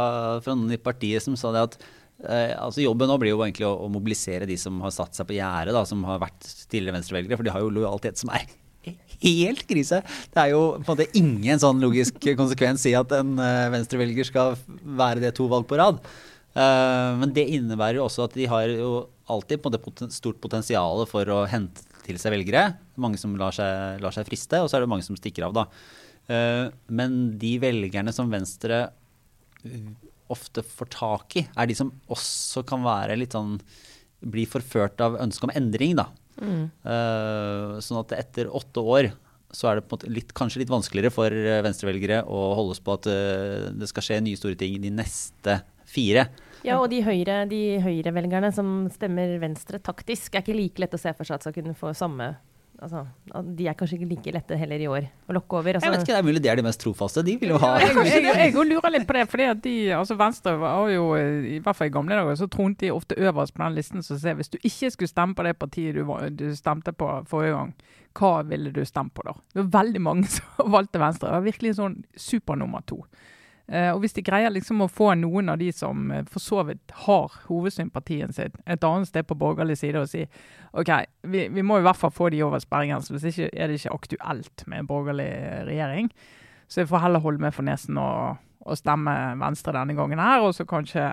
fra noen i partiet som sa det at eh, altså jobben nå blir jo egentlig å, å mobilisere de som har satt seg på gjerdet, som har vært tidligere venstrevelgere, for de har jo lojalitet som er helt krise. Det er jo på en måte ingen sånn logisk konsekvens i at en eh, venstrevelger skal være det to valg på rad. Eh, men det innebærer jo også at de har jo alltid på måte stort potensial for å hente til seg velgere. Mange som lar seg, lar seg friste, og så er det mange som stikker av, da. Eh, men de velgerne som Venstre uh, ofte får tak i, er de som også kan være litt sånn Bli forført av ønsket om endring, da. Mm. Eh, sånn at etter åtte år så er det litt, kanskje litt vanskeligere for eh, venstrevelgere å holdes på at eh, det skal skje nye store ting de neste fire. Ja, og de høyre, de høyrevelgerne som stemmer venstre taktisk, er ikke like lett å se for seg at skal kunne få samme Altså, de er kanskje ikke like lette heller i år å lokke over. Altså, Jeg vet ikke, Det er mulig det er de mest trofaste. De vil jo ha Jeg, jeg, jeg, jeg lurer litt på det, fordi at de, altså Venstre var jo, i hvert fall i gamle dager, så tronte de ofte øverst på den listen som ser hvis du ikke skulle stemme på det partiet du, du stemte på forrige gang, hva ville du stemt på da? Det var veldig mange som valgte Venstre. Det var virkelig sånn sånn supernummer to. Eh, og hvis de greier liksom å få noen av de som eh, for så vidt har hovedsympatien sin et annet sted på borgerlig side og si OK, vi, vi må i hvert fall få de over sperregrensen, hvis ikke er det ikke aktuelt med en borgerlig regjering. Så jeg får heller holde meg for nesen og, og stemme Venstre denne gangen her, og så kanskje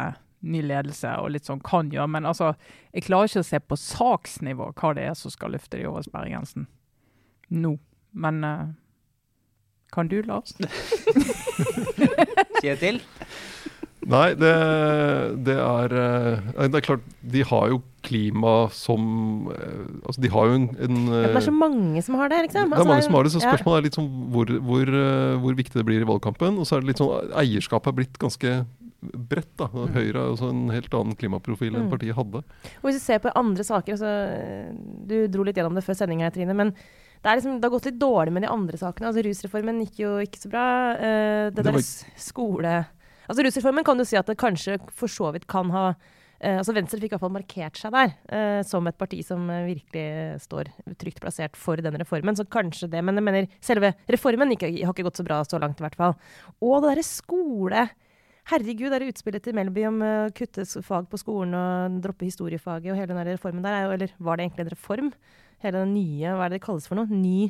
ny ledelse og litt sånn kan gjøre. Men altså, jeg klarer ikke å se på saksnivå hva det er som skal løfte de over sperregrensen nå. Men eh, kan du, Lars? Kjetil. Nei, det, det er eh, Det er klart, de har jo klima som eh, Altså, de har jo en, en det er så mange som har det, liksom. Det er mange som har det, så ja. spørsmålet er litt sånn hvor, hvor, eh, hvor viktig det blir i valgkampen. Og så er det litt sånn eierskapet er blitt ganske bredt. da. Høyre er også en helt annen klimaprofil enn Mm. partiet hadde. Og hvis du ser på andre saker altså, Du dro litt gjennom det før sendinga, Trine. men det, er liksom, det har gått litt dårlig med de andre sakene. altså Rusreformen gikk jo ikke så bra. Uh, det Det var- der skole Altså Rusreformen kan du si at det kanskje for så vidt kan ha uh, altså Venstre fikk i hvert fall markert seg der uh, som et parti som virkelig står trygt plassert for den reformen. Så kanskje det, Men jeg mener selve reformen ikke, har ikke gått så bra så langt, i hvert fall. Og det derre skole Herregud, det utspillet til Melby om å kutte fag på skolen og droppe historiefaget og hele den reformen der, er jo, eller var det egentlig en reform? Hele den nye, hva er det det kalles for noe? Ny,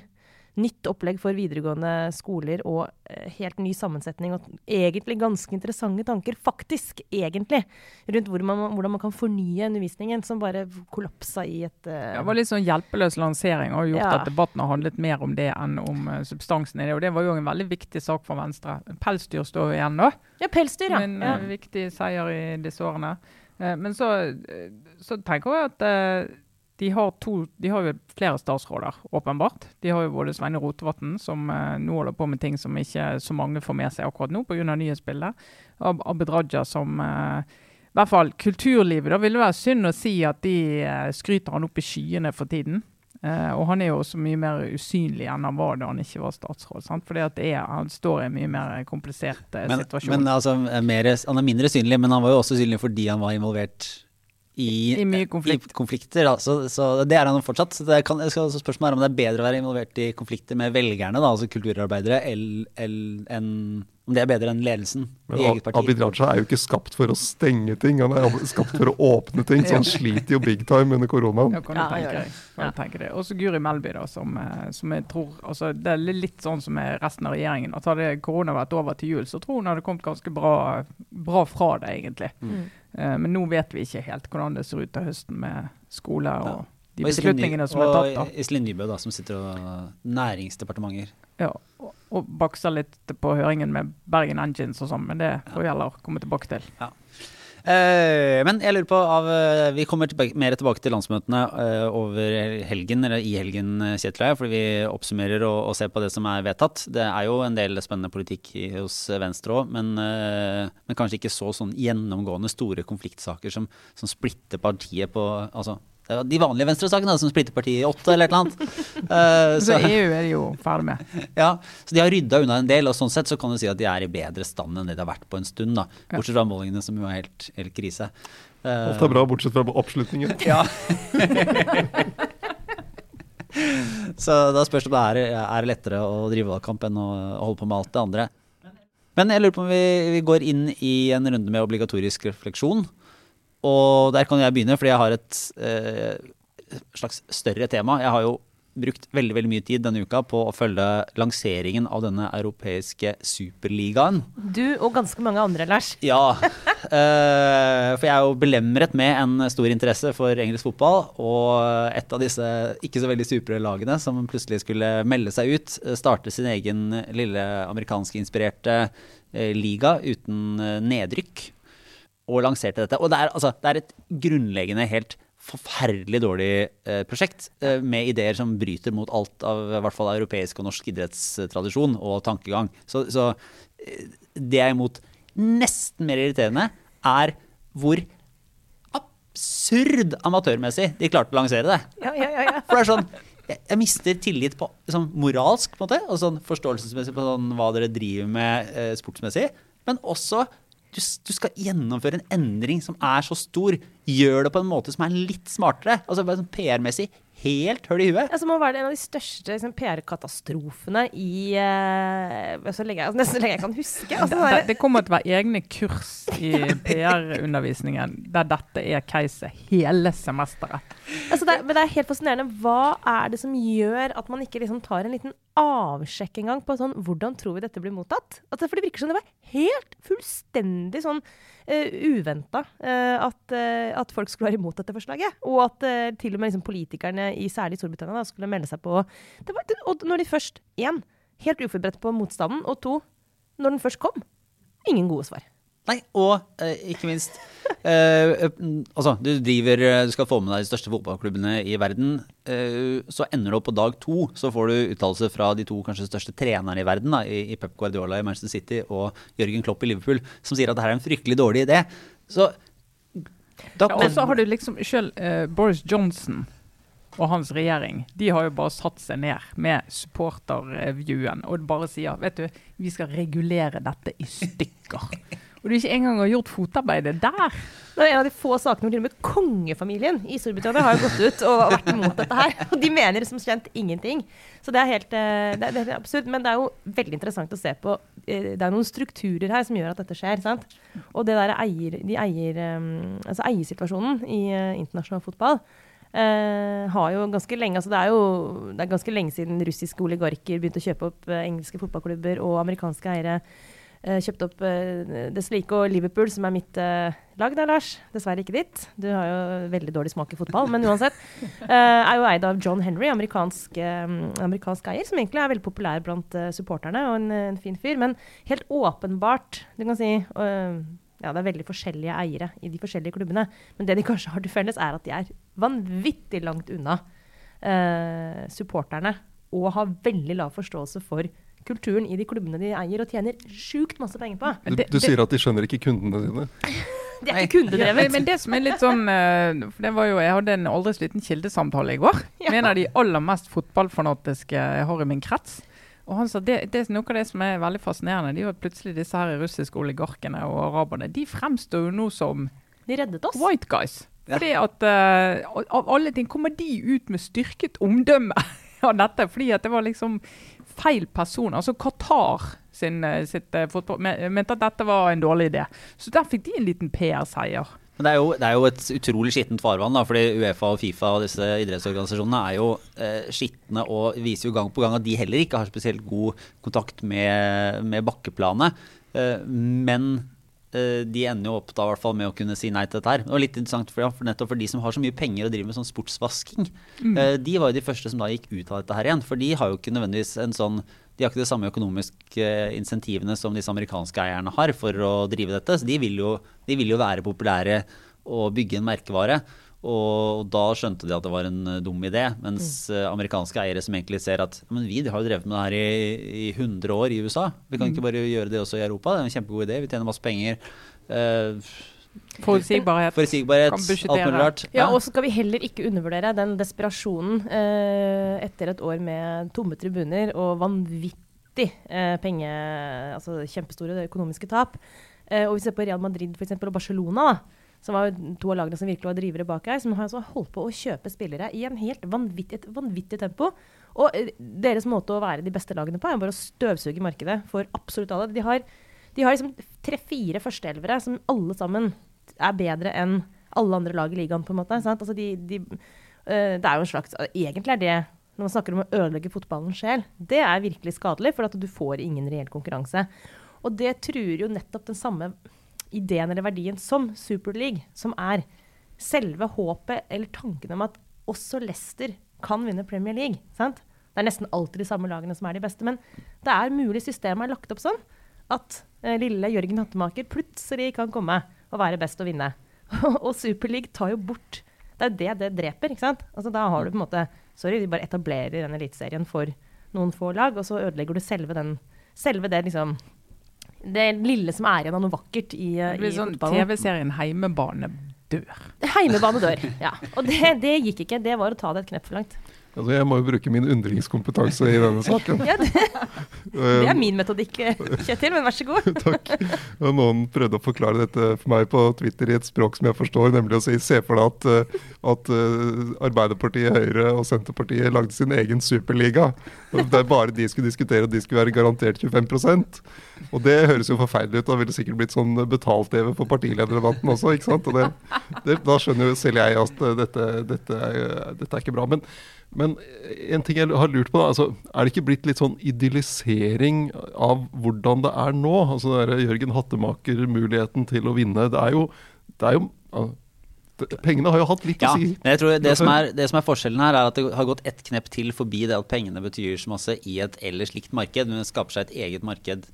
nytt opplegg for videregående skoler og eh, helt ny sammensetning og egentlig ganske interessante tanker, faktisk, egentlig, rundt hvor man, hvordan man kan fornye undervisningen som bare kollapsa i et uh, Det var litt sånn hjelpeløs lansering og gjort Ja. at debatten har handlet mer om det enn om uh, substansen i det. Og det var jo en veldig viktig sak for Venstre. Pelsdyr står jo igjen nå. Ja, pelsdyr, ja. En ja. viktig seier i disse årene. Men så, så tenker jeg at de har, to, de har jo flere statsråder, åpenbart. De har jo både Sveine Rotevatn, som eh, nå holder på med ting som ikke så mange får med seg akkurat nå pga. nyhetsbildet. Og Abid Raja som eh, i hvert fall kulturlivet. Da ville det være synd å si at de eh, skryter han opp i skyene for tiden. Og han er jo også mye mer usynlig enn han var da han ikke var statsråd. Sant? Fordi at det er, han står i en mye mer komplisert Men, situasjon. men altså, mer, han er mindre synlig, men han var jo også synlig fordi han var involvert i, I mye konflikt. i konflikter. Da. Så, så det er han fortsatt. Så det kan, skal så spørsmålet er om det er bedre å være involvert i konflikter med velgerne, da, altså kulturarbeidere, enn om det er bedre enn ledelsen Men i eget parti. Abid Raja er jo ikke skapt for å stenge ting, han er skapt for å åpne ting. Så han sliter jo big time under koronaen. Ja, kan du Ja, han tenke deg. Ja. du tenke deg. Guri Melby, da, som, eh, som jeg tror altså, Det er litt sånn som med resten av regjeringen. At Hadde korona vært over til jul, så tror hun hadde kommet ganske bra, bra fra det, egentlig. Mm. Eh, men nå vet vi ikke helt hvordan det ser ut til høsten med skole og Ja. de beslutningene som er tatt. da. Og Iselin Nybø, da, som sitter og Næringsdepartementer. Ja, og, og bakser litt på høringen med Bergen Engines og sånn, men det får vi heller komme tilbake til. Eh, men jeg lurer på av, eh, Vi kommer tilbake, mer tilbake til landsmøtene eh, over helgen, eller i helgen, eh, Kjetil og fordi vi oppsummerer og, og ser på det som er vedtatt. Det er jo en del spennende politikk hos Venstre òg, men, eh, men kanskje ikke så sånn gjennomgående store konfliktsaker som, som splitter partiet på altså, det de vanlige venstresakene som splitter partiet i åtte, eller et eller annet. Uh, Så så, EU er de jo ferdig med. ja, så de har rydda unna en del, og sånn sett så kan du si at de er i bedre stand enn det de har vært på en stund. da, Bortsett fra målingene, som jo er helt, helt krise. Uh, Alt er bra, bortsett fra oppslutningen. ja. Så da spørs det om det er, er lettere å drive valgkamp enn å holde på med alt det andre. Men jeg lurer på om vi, vi går inn i en runde med obligatorisk refleksjon. Og der kan jeg begynne, fordi jeg har et eh, slags større tema. Jeg har jo brukt veldig veldig mye tid denne uka på å følge lanseringen av denne europeiske superligaen. Du og ganske mange andre, Lars. Ja, eh, for jeg er jo belemret med en stor interesse for engelsk fotball. Og et av disse ikke så veldig supre lagene som plutselig skulle melde seg ut, starte sin egen lille amerikanskinspirerte eh, liga uten eh, nedrykk. Og lanserte dette. Og det er, altså, det er et grunnleggende helt forferdelig dårlig eh, prosjekt, eh, med ideer som bryter mot alt av i hvert fall europeisk og norsk idrettstradisjon og tankegang. Så, så eh, det jeg er imot nesten mer irriterende, er hvor absurd amatørmessig de klarte å lansere det. Ja, ja, ja, ja. For det er sånn jeg, jeg mister tillit på sånn moralsk på en måte, og sånn forståelsesmessig på sånn hva dere driver med eh, sportsmessig, men også du, du skal gjennomføre en endring som er så stor. Gjør det på en måte som er litt smartere. Altså sånn PR-messig helt høl i huet. Ja, så må det være en av de største liksom, PR-katastrofene i uh, så lenge, altså, nesten så lenge jeg kan huske. Altså, Det, sånn det, det kommer til å være egne kurs i PR-undervisningen der dette er caset hele semesteret. altså, det, men det er helt fascinerende. Hva er det som gjør at man ikke liksom tar en liten avsjekk en gang på sånn Hvordan tror vi dette blir mottatt? Altså, for det virker som det var helt fullstendig sånn uh, uventa at, uh, at folk skulle være imot dette forslaget. Og at uh, til og med liksom, politikerne, i særlig Storbritannia, da, skulle melde seg på. Var, og når de først én, helt uforberedt på motstanden, og to, når den først kom, ingen gode svar. Nei, og eh, ikke minst eh, Altså, du driver Du skal få med deg de største fotballklubbene i verden. eh, så ender du opp på dag to, så får du uttalelse fra de to kanskje største trenerne i verden, da, i, i Pep Guardiola i Manchester City og Jørgen Klopp i Liverpool, som sier at dette er en fryktelig dårlig idé. Så da Ja, og så har du liksom sjøl eh, Boris Johnson og hans regjering, de har jo bare satt seg ned med supporterviewen og bare sier vet du, vi skal regulere dette i stykker. Og du ikke engang har gjort fotarbeidet der. Det er en av de få sakene hvor til og med kongefamilien i Storbritannia har gått ut og vært imot dette her. Og de mener som kjent ingenting. Så det er helt eh, det er, er absurd. Men det er jo veldig interessant å se på. eh, Det er noen strukturer her som gjør at dette skjer. sant? Og det der eier, de eier, eh, altså eiersituasjonen i internasjonal fotball Uh, har jo ganske lenge altså Det er jo det er ganske lenge siden russiske oligarker begynte å kjøpe opp uh, engelske fotballklubber og amerikanske eiere eh, kjøpte opp uh, Deslique og Liverpool, som er mitt uh, lag da, Lars. Dessverre ikke ditt. Du har jo veldig dårlig smak i fotball, men uansett. Uh, er jo eid av John Henry, amerikansk, um, amerikansk eier, som egentlig er veldig populær blant uh, supporterne, og en, en fin fyr. Men helt åpenbart, du kan si eh, ja, det er veldig forskjellige eiere i de forskjellige klubbene. Men det de kanskje har til felles, er at de er vanvittig langt unna eh, supporterne. Og har veldig lav forståelse for kulturen i de klubbene de eier, og tjener sjukt masse penger på. Du, du sier at de skjønner ikke kundene dine. Det er ikke kundedrevet. men det som er litt sånn eh, for det var jo, Jeg hadde en aldri så liten kildesamtale i går Ja. med en av de aller mest fotballfanatiske jeg har i min krets. Og han sa det, det er Noe av det som er veldig fascinerende, de er jo at plutselig disse her russiske oligarkene og araberne de fremstår jo nå som De reddet oss. white guys. Ja. Fordi at uh, Av alle ting kommer de ut med styrket omdømme av dette. Fordi at det var liksom feil person. Altså Qatar sin, eh, sitt eh, fotball mente at dette var en dårlig idé. Så der fikk de en liten PR-seier. Men det er, jo, det er jo et utrolig skittent farvann, da, fordi Uefa og Fifa og disse idrettsorganisasjonene er jo eh, skitne og viser jo gang på gang at de heller ikke har spesielt god kontakt med, med bakkeplanet. Eh, men de ender jo opp da hvert fall med å kunne si nei til dette her. Det var litt interessant for, ja, for nettopp for de som har så mye penger og driver med sånn sportsvasking. eh, De var jo de første som da gikk ut av dette her igjen. For de har jo ikke nødvendigvis en sånn de har ikke de samme økonomiske eh, insentivene som disse amerikanske eierne har for å drive dette. Så de vil jo, de vil jo være populære og bygge en merkevare. Og da skjønte de at det var en eh, dum idé. Mens mm. amerikanske eiere som egentlig ser at men vi har jo drevet med det her i, i 100 år i USA. Vi kan ikke bare gjøre det også i Europa. Det er en kjempegod idé. Vi tjener masse penger. Uh, Forutsigbarhet. forutsigbarhet, alt mulig rart. Ja, og så skal vi heller ikke undervurdere den desperasjonen uh, etter et år med tomme tribuner og vanvittig uh, penge... Altså kjempestore økonomiske tap. Eh, og vi ser på Real Madrid for eksempel, og Barcelona, da, som var to av lagene som virkelig var drivere bak her, som har altså holdt på å kjøpe spillere i en helt vanvittig, et vanvittig tempo. Og eh, deres måte å være de beste lagene på er bare å støvsuge markedet for absolutt alle. De har, de har liksom tre-fire førsteelvere som alle sammen er bedre enn alle andre lag i ligaen, på en måte. Altså de, de, eh, det er jo en slags Egentlig er det, når man snakker om å ødelegge fotballens sjel, det er virkelig skadelig, for at du får ingen reell konkurranse. Og det truer jo nettopp den samme ideen eller verdien som Superleague, som er selve håpet eller tanken om at også Leicester kan vinne Premier League. Sant? Det er nesten alltid de samme lagene som er de beste, men det er mulig systemet er lagt opp sånn at eh, lille Jørgen Hattemaker plutselig kan komme og være best og vinne. og Superleague tar jo bort Det er jo det det dreper, ikke sant? Altså, da har du på en måte Sorry, de bare etablerer den eliteserien for noen få lag, og så ødelegger du selve den Selve det liksom Det lille som er igjen av noe vakkert i, Det blir i sånn. TV-serien Heimebane dør. Heimebane dør. Ja. Og det, det gikk ikke. Det var å ta det et knepp for langt. Altså, jeg må jo bruke min undringskompetanse i denne saken. Ja, det, det er min metodikk, eh, Kjetil, men vær så god. Takk. Og noen prøvde å forklare dette for meg på Twitter i et språk som jeg forstår, nemlig å si se for deg at, eh, at eh, Arbeiderpartiet, Høyre og Senterpartiet lagde sin egen superliga. Der bare de skulle diskutere, og de skulle være garantert 25% Og det høres jo forferdelig ut. Da ville det sikkert blitt sånn betalt-TV for partilederdebatten også. ikke sant? Det, det, da skjønner jo selv jeg at dette, dette, er, dette er ikke bra. Men, men en ting jeg har lurt på, da, altså, er det ikke blitt litt sånn idyllisering av hvordan det er nå? Altså det der Jørgen Hattemaker-muligheten til å vinne. Det er jo, det er jo Pengene har jo hatt litt Ja, å si. men jeg tror det som, er, det som er forskjellen her, er at det har gått ett knepp til forbi det at pengene betyr så masse i et ellers likt marked, men det skaper seg et eget marked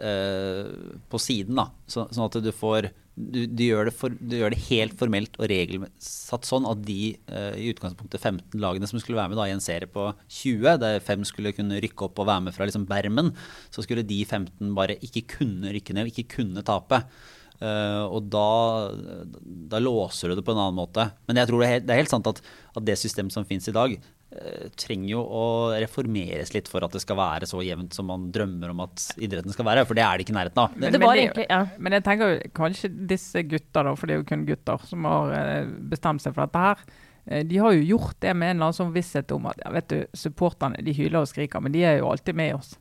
eh, på siden. da, så, Sånn at du får du, du, gjør for, du gjør det helt formelt og regelsatt sånn at de eh, i utgangspunktet 15 lagene som skulle være med da, i en serie på 20, der fem skulle kunne rykke opp og være med fra liksom bermen, så skulle de 15 bare ikke kunne rykke ned ikke kunne tape. Uh, og da, da låser du det på en annen måte. Men jeg tror det er helt, det er helt sant at, at det systemet som finnes i dag, trenger jo å reformeres litt for at det skal være så jevnt som man drømmer om at idretten skal være. For det er det ikke i nærheten av. Det var er egentlig- ja. men jeg tenker jo kanskje disse gutta, da, for det er jo kun gutter som har eh, bestemt seg for dette her. eh, De har jo gjort det med en eller annen sånn visshet om at ja, vet du, supporterne de hyler og skriker, men de er jo alltid med oss.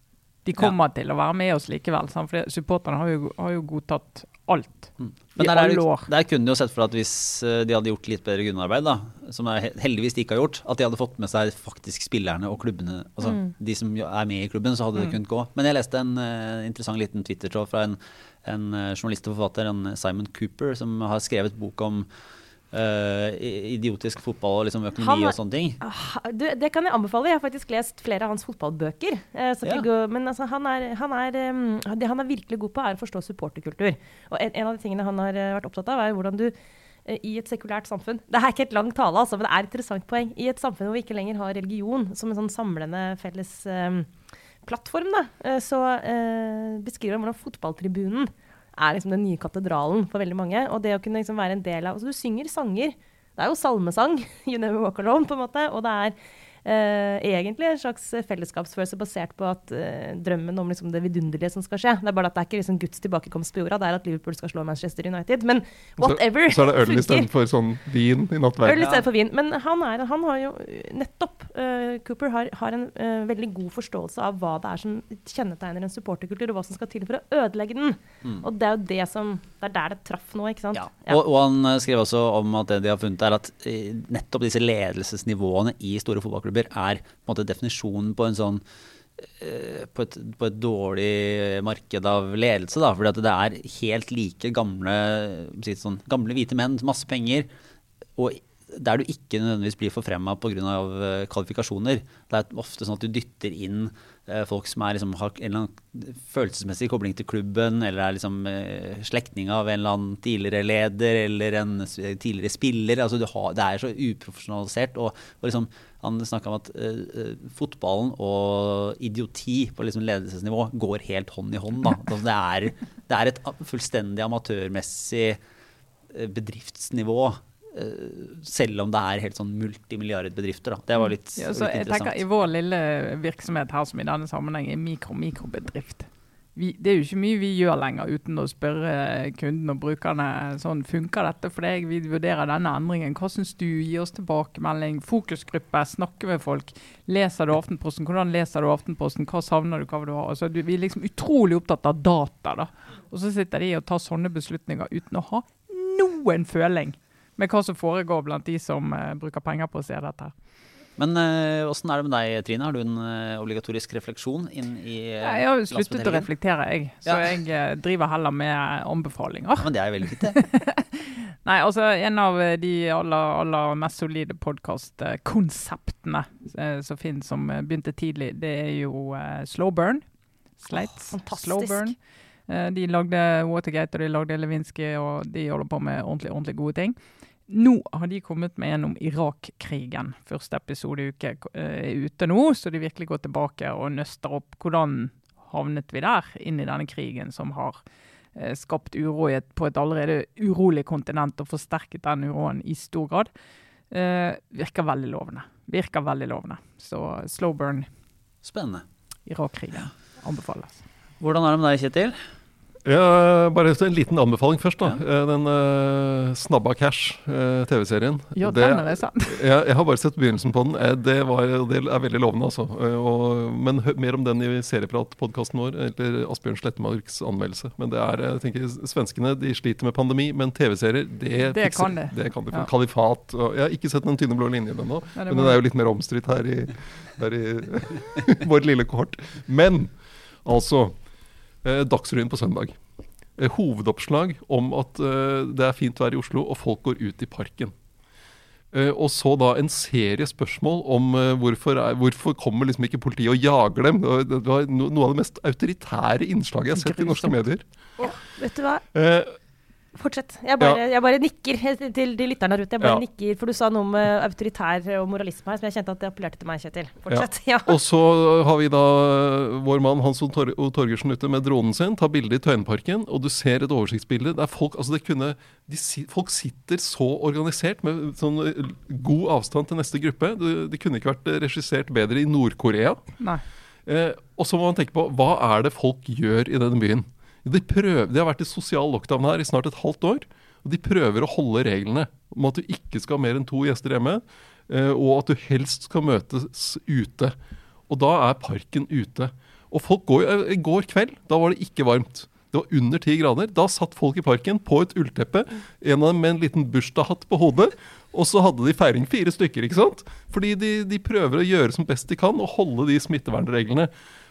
De kommer til å være med oss likevel. Sant? For supporterne har jo, har jo godtatt alt. Men i der, er der kunne du jo sett for at hvis eh, de hadde gjort litt bedre grunnarbeid, da, som heldigvis de ikke har gjort, at de hadde fått med seg faktisk spillerne og klubbene, altså de som er med i klubben, så hadde det kunnet gå. Men jeg leste en uh, interessant liten Twitter-tråd fra en, en eh, journalist og forfatter, en Simon Cooper, som har skrevet bok om i- idiotisk fotball og liksom økonomi Han og sånne ting. Ah, Du, det kan jeg anbefale. Jeg har faktisk lest flere av hans fotballbøker. Uh, så Ja. gå, men altså, han, er, han, er, um, det han er virkelig god på, er å forstå supporterkultur. Og en, en av de tingene han har eh, vært opptatt av, er hvordan du uh, i et sekulært samfunn Det er ikke et langt tale, altså, men det er et interessant poeng. I et samfunn hvor vi ikke lenger har religion som en sånn samlende felles um, plattform, da, så beskriver han hvordan fotballtribunen er liksom den nye katedralen for veldig mange. Og det å kunne liksom være en del av altså Du synger sanger. Det er jo salmesang, You Never Walk Alone, på en måte. Og det er eh, egentlig en slags fellesskapsfølelse basert på at eh, drømmen om liksom, det vidunderlige som skal skje. Det er bare at det er ikke liksom, Guds tilbakekomst på jorda, det er at Liverpool skal slå Manchester United. Men whatever. Så, så er det øl istedenfor sånn vin i Øl istedenfor vin. Men han, er, han har jo nettopp uh, Cooper har, har en uh, veldig god forståelse av hva det er som kjennetegner en supporterkultur, og hva som skal til for å ødelegge den. Og det er jo det som Det er der det traff nå, ikke sant? Ja. Og, og han skrev også om at det de har funnet, er at eh, nettopp disse ledelsesnivåene i store fotballklubber er på en måte definisjonen på en sånn eh, på et, på et dårlig marked av ledelse. da, fordi at det er helt like gamle, sånn, gamle hvite menn, masse penger. og der du ikke nødvendigvis blir forfremma pga. Uh, kvalifikasjoner. Det er ofte sånn at du dytter inn uh, folk som er, liksom, har en eller annen følelsesmessig kobling til klubben, eller er liksom, slektning av en eller annen tidligere leder eller en tidligere spiller. Altså, har, det er så uprofesjonalisert. Og, og liksom, han snakka om at uh, fotballen og idioti på liksom ledelsesnivå går helt hånd i hånd. Det, er, det, er, et fullstendig amatørmessig bedriftsnivå Eh, selv om det er helt sånn multimilliardbedrifter. Da. Det var litt, ja, litt interessant. Tenker, I vår lille virksomhet her som i denne sammenheng er mikro-mikrobedrift. Det er jo ikke mye vi gjør lenger uten å spørre kunden og brukerne sånn, funker dette for deg, vi vurderer denne endringen. Hva syns du? Gi oss tilbakemelding. Fokusgruppe, snakke med folk. Leser du Aftenposten? Hvordan leser du Aftenposten? Hva savner du? Hva vil du ha? Altså, vi er liksom utrolig opptatt av data. da. Og så sitter de og tar sånne beslutninger uten å ha noen føling med hva som foregår blant de som uh, bruker penger på å se dette. Men åssen uh, er det med deg, Trine? Har du en uh, obligatorisk refleksjon inn i uh, ja, Jeg har jo sluttet å reflektere, jeg. Så ja. jeg driver heller med anbefalinger. Ja, men det er jo veldig fint, det. Nei, altså en av de aller, aller mest solide podkastkonseptene som finnes, som begynte tidlig, det er jo Slow Burn. Slates. Oh, fantastisk. Slow Burn. De lagde Watergate og de lagde Lewinsky, og de holder på med ordentlig, ordentlig gode ting. Nå har de kommet med en om Irak-krigen. Første episode uke eh, er ute nå, så de virkelig går tilbake og nøster opp hvordan havnet vi der, inn i denne krigen som har eh, skapt uro på et allerede urolig kontinent og forsterket den uroen i stor grad. Eh, virker veldig lovende. Virker veldig lovende. Så slow burn. Spennende. Irak-krigen anbefales. Hvordan er det med deg, Kjetil? Ja, bare en liten anbefaling først. da. Ja. Eh, den uh, Snabba Cash, uh, TV-serien. Ja, den er det sant. jeg, jeg har bare sett begynnelsen på den. Det, var, det er veldig lovende, altså. Og, men hør mer om den i Serieprat-podkasten vår, eller Asbjørn Slettemarks anmeldelse. Men det er, jeg tenker, Svenskene de sliter med pandemi, men TV-serier, det, det, kan de. det kan de. Ja. Kalifat. Og, jeg har ikke sett den tynne blå linjen ennå, ja, men den er jo litt mer omstridt her i, i vår lille kohort. Men altså eh, Dagsrevyen på søndag. Eh, hovedoppslag om at eh, det er fint vær i Oslo, og folk går ut i parken. Eh, og så da en serie spørsmål om eh, hvorfor, hvorfor kommer liksom ikke politiet og jager dem. Det var noe av det mest autoritære innslaget jeg har sett i norske medier. Ja, vet du hva? Eh, Fortsett. Jeg bare, ja. jeg bare, nikker til de lytterne der ute. Jeg bare ja. nikker, For du sa noe om uh, autoritær og moralisme her som jeg kjente at det appellerte til meg, Kjetil. Fortsett. Ja. Og så har vi da vår mann Hans O. Tor Torgersen ute med dronen sin, tar bilde i Tøyenparken, og du ser et oversiktsbilde der folk altså det kunne, de, folk sitter så organisert med sånn eh, god avstand til neste gruppe. Det, de kunne ikke vært regissert bedre i Nord-Korea. Eh, og så må man tenke på hva er det folk gjør i denne byen? De, prøver, de har vært i sosial lockdown her i snart et halvt år. Og de prøver å holde reglene om at du ikke skal ha mer enn to gjester hjemme. Eh, og at du helst skal møtes ute. Og da er parken ute. Og folk går jo I går kveld, da var det ikke varmt. Det var under ti grader. Da satt folk i parken på et ullteppe. En av dem med en liten bursdagshatt på hodet. Og så hadde de feiring fire stykker. ikke sant? Fordi de, de prøver å gjøre som best de kan og holde de smittevernreglene.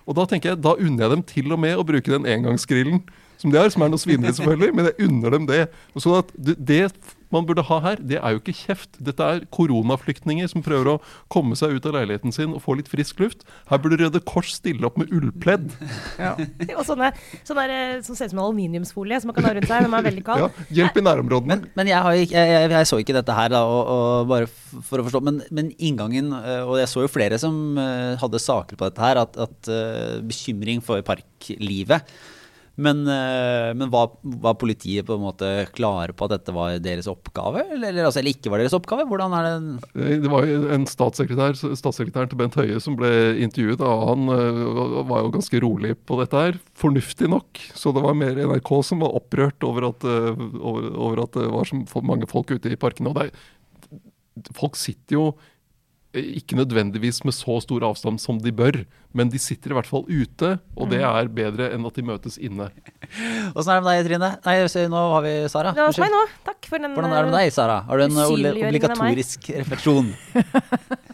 Og da tenker jeg, da unner jeg dem til og med å bruke den engangsgrillen som de har, som er noe svineri selvfølgelig, men jeg unner dem det. Og sånn at det man burde ha her, det er jo ikke kjeft. Dette er koronaflyktninger som prøver å komme seg ut av leiligheten sin og få litt frisk luft. Her burde Røde Kors stille opp med ullpledd. Ja. og sånne, sånne der, som ser ut som en aluminiumsfolie som man kan ha rundt seg når man er veldig kald. Ja, hjelp i nærområdene. Men, men jeg, har, jeg, jeg, jeg, så ikke dette her, da, og, og bare for å forstå. Men, men, inngangen, eh, og jeg så jo flere som eh, hadde saker på dette her, at, at bekymring for parklivet men, eh, men var, var, politiet på en måte klare på at dette var deres oppgave, eller, altså, eller ikke var deres oppgave? Hvordan er det eh, Det var en statssekretær, statssekretæren til Bent Høie som ble intervjuet. og Han var jo ganske rolig på dette her. Fornuftig nok. Så det var mer NRK som var opprørt over at, over, over at det var så mange folk ute i parkene. Og det, folk sitter jo ikke nødvendigvis med så stor avstand som de bør, men de sitter i hvert fall ute, og det mm. er bedre enn at de møtes inne. Åssen er det med deg, Trine? Nei, nå har vi Sara. Det var meg nå. Takk for den Hvordan er det med deg, Sara? Har du en obligatorisk refleksjon?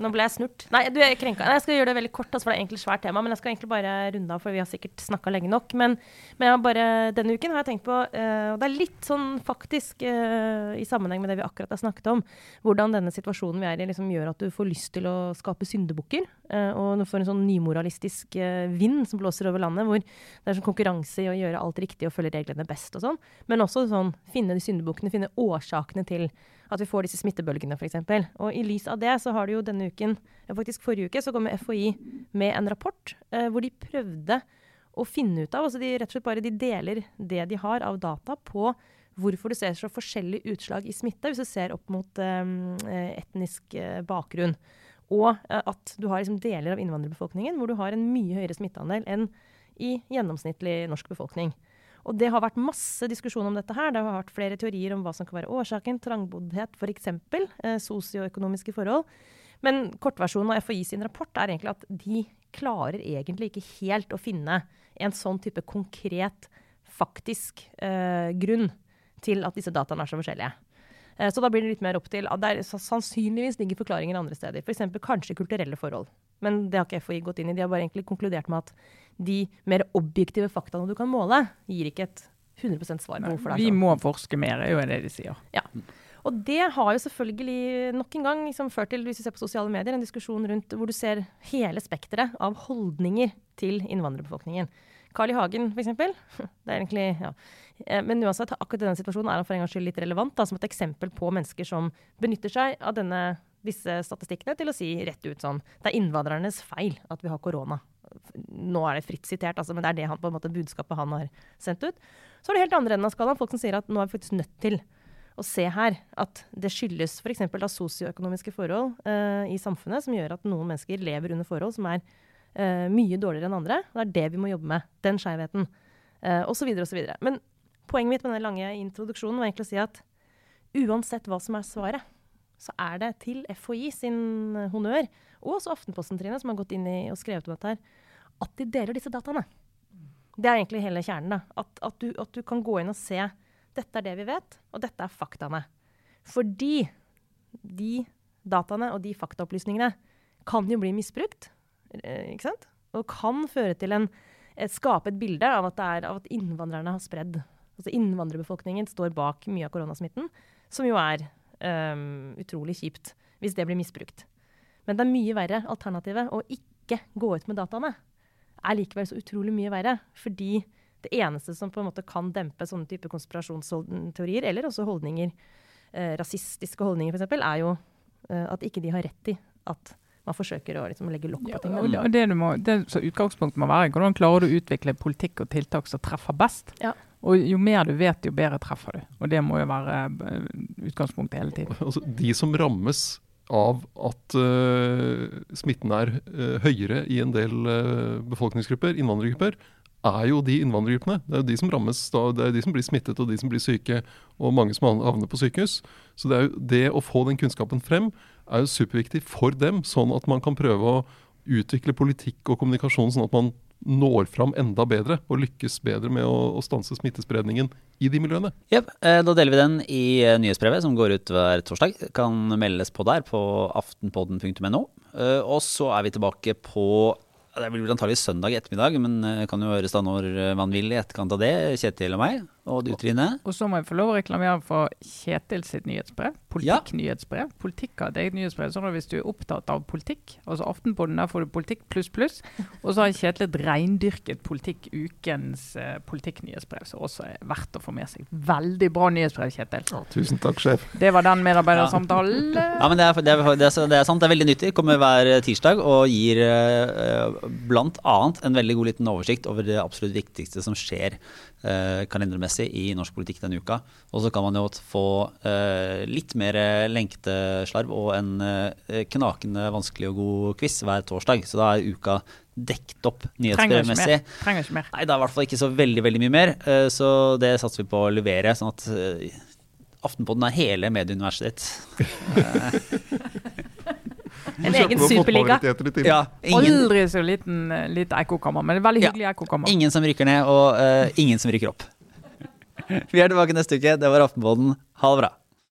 Nå ble jeg snurt. Nei, du er krenka. Nei, jeg skal gjøre det veldig kort, altså, for det er egentlig svært tema. Men jeg skal egentlig bare runde av, for vi har sikkert snakka lenge nok. Men, men bare, denne uken har jeg tenkt på, uh, og det er litt sånn faktisk uh, i sammenheng med det vi akkurat har snakket om, hvordan denne situasjonen vi er i, liksom gjør at du får lyst til å skape syndebukker. Uh, og du får en sånn nymoralistisk vind som blåser over landet, hvor det er sånn konkurranse i å gjøre alt riktig og følge reglene best og sånn. Men også sånn finne de syndebukkene, finne årsakene til at vi får disse smittebølgene, f.eks. Og i lys av det så har du jo denne uken, faktisk forrige uke, så kom FHI med en rapport eh, hvor de prøvde å finne ut av altså de rett og slett bare de deler det de har av data på hvorfor du ser så forskjellig utslag i smitte hvis du ser opp mot eh, etnisk eh, bakgrunn. Og eh, at du har liksom deler av innvandrerbefolkningen hvor du har en mye høyere smitteandel enn i gjennomsnittlig norsk befolkning. Og det har vært masse diskusjon om dette her. Det har vært flere teorier om hva som kan være årsaken. Trangboddhet f.eks. Eh, sosioøkonomiske forhold. Men kortversjonen av FHI sin rapport er egentlig at de klarer egentlig ikke helt å finne en sånn type konkret, faktisk eh, grunn til at disse dataene er så forskjellige. Eh, så da blir det litt mer opp til at der sannsynligvis ligger forklaringer andre steder. F.eks. For kanskje kulturelle forhold. Men det har ikke FHI gått inn i. De har bare egentlig konkludert med at de mer objektive faktaene du kan måle, gir ikke et 100% svar på hvorfor det er sånn. Vi må forske mer, er jo det de sier. Ja. Og det har jo selvfølgelig nok en gang liksom, ført til, hvis vi ser på sosiale medier, en diskusjon rundt hvor du ser hele spekteret av holdninger til innvandrerbefolkningen. Carl I. Hagen, f.eks. Det er egentlig, ja. Eh, men uansett, akkurat denne situasjonen er han for en gangs skyld litt relevant da, som et eksempel på mennesker som benytter seg av denne, disse statistikkene til å si rett ut sånn Det er innvandrernes feil at vi har korona nå er det fritt sitert, altså, men det er det han, på en måte, budskapet han har sendt ut. Så er det helt andre enden av skalaen folk som sier at nå er vi faktisk nødt til å se her at det skyldes f.eks. For sosioøkonomiske forhold uh, i samfunnet som gjør at noen mennesker lever under forhold som er uh, mye dårligere enn andre. Det er det vi må jobbe med. Den skjevheten. Uh, osv. osv. Men poenget mitt med den lange introduksjonen var egentlig å si at uansett hva som er svaret, så er det til FHI sin honnør, og også Aftenposten, Trine, som har gått inn i og skrevet om dette her, at de deler disse dataene. Det er egentlig hele kjernen. da. At, at, du, at, du, kan gå inn og se dette er det vi vet, og dette er faktaene. Fordi de dataene og de faktaopplysningene kan jo bli misbrukt. Eh, ikke sant? Og kan føre til en, et, skape et bilde av at, er, av at innvandrerne har spredd. Altså Innvandrerbefolkningen står bak mye av koronasmitten, som jo er um, utrolig kjipt hvis det blir misbrukt. Men det er mye verre alternativet å ikke gå ut med dataene er likevel så utrolig mye verre. Fordi det eneste som på en måte kan dempe sånne type konspirasjonsteorier, eller også holdninger, eh, rasistiske holdninger f.eks., er jo eh, at ikke de har rett i at man forsøker å liksom, legge lokk på ting. Ja, og det, må, det som utgangspunktet må være, hvordan klarer du å utvikle politikk og tiltak som treffer best? Ja. Og jo mer du vet, jo bedre treffer du. Og det må jo være eh, utgangspunktet hele tiden. Altså, de som rammes av at uh, smitten er uh, høyere i en del uh, befolkningsgrupper, innvandrergrupper, er jo de innvandrergruppene. Det er jo de som rammes da, det er de som blir smittet og de som blir syke, og mange som havner på sykehus. Så det, jo, det å få den kunnskapen frem er jo superviktig for dem, sånn at man kan prøve å utvikle politikk og kommunikasjon sånn at man når fram enda bedre og lykkes bedre med å, å stanse smittespredningen i de miljøene. Yep, eh, da deler vi den i eh, nyhetsbrevet som går ut hver torsdag. Kan meldes på der på aftenpodden.no. Eh, og så er vi tilbake på det blir antagelig søndag ettermiddag, men kan jo høres da når man vil i etterkant av det. Kjetil og meg. Og du, Trine? Og så må jeg få lov å reklamere for Kjetil sitt nyhetsbrev. Politikknyhetsbrev. Ja. Politikk har et eget nyhetsbrev. Sånn at hvis du er opptatt av politikk, altså Aftenpodden, der får du politikk pluss pluss. Og så har Kjetil et reindyrket politikk, ukens eh, politikknyhetsbrev, som også er verdt å få med seg. Veldig bra nyhetsbrev, Kjetil. Ja, tusen takk, sjef. Det var den medarbeidersamtalen. Ja. ja, men det er, det, er, det, er, det er, sant. Det er veldig nyttig. Kommer hver tirsdag og gir eh, blant annet en veldig god liten oversikt over det absolutt viktigste som skjer kalendermessig i norsk politikk denne uka. Og så kan man jo få uh, litt mer lenketeslarv og en knakende vanskelig og god quiz hver torsdag. Så da er uka dekt opp nyhetsbrevmessig. Trenger ikke mer. Nei, det er i hvert fall ikke så veldig veldig mye mer. Så det satser vi på å levere. sånn at Aftenpodden er hele medieuniverset ditt. En egen superliga. Ja, Aldri så liten lite ekkokammer, men veldig hyggelig ja, ekkokammer. Ingen som rykker ned, og uh, ingen som rykker opp. Vi er tilbake neste uke. Det var Aftenpodden. Ha det bra.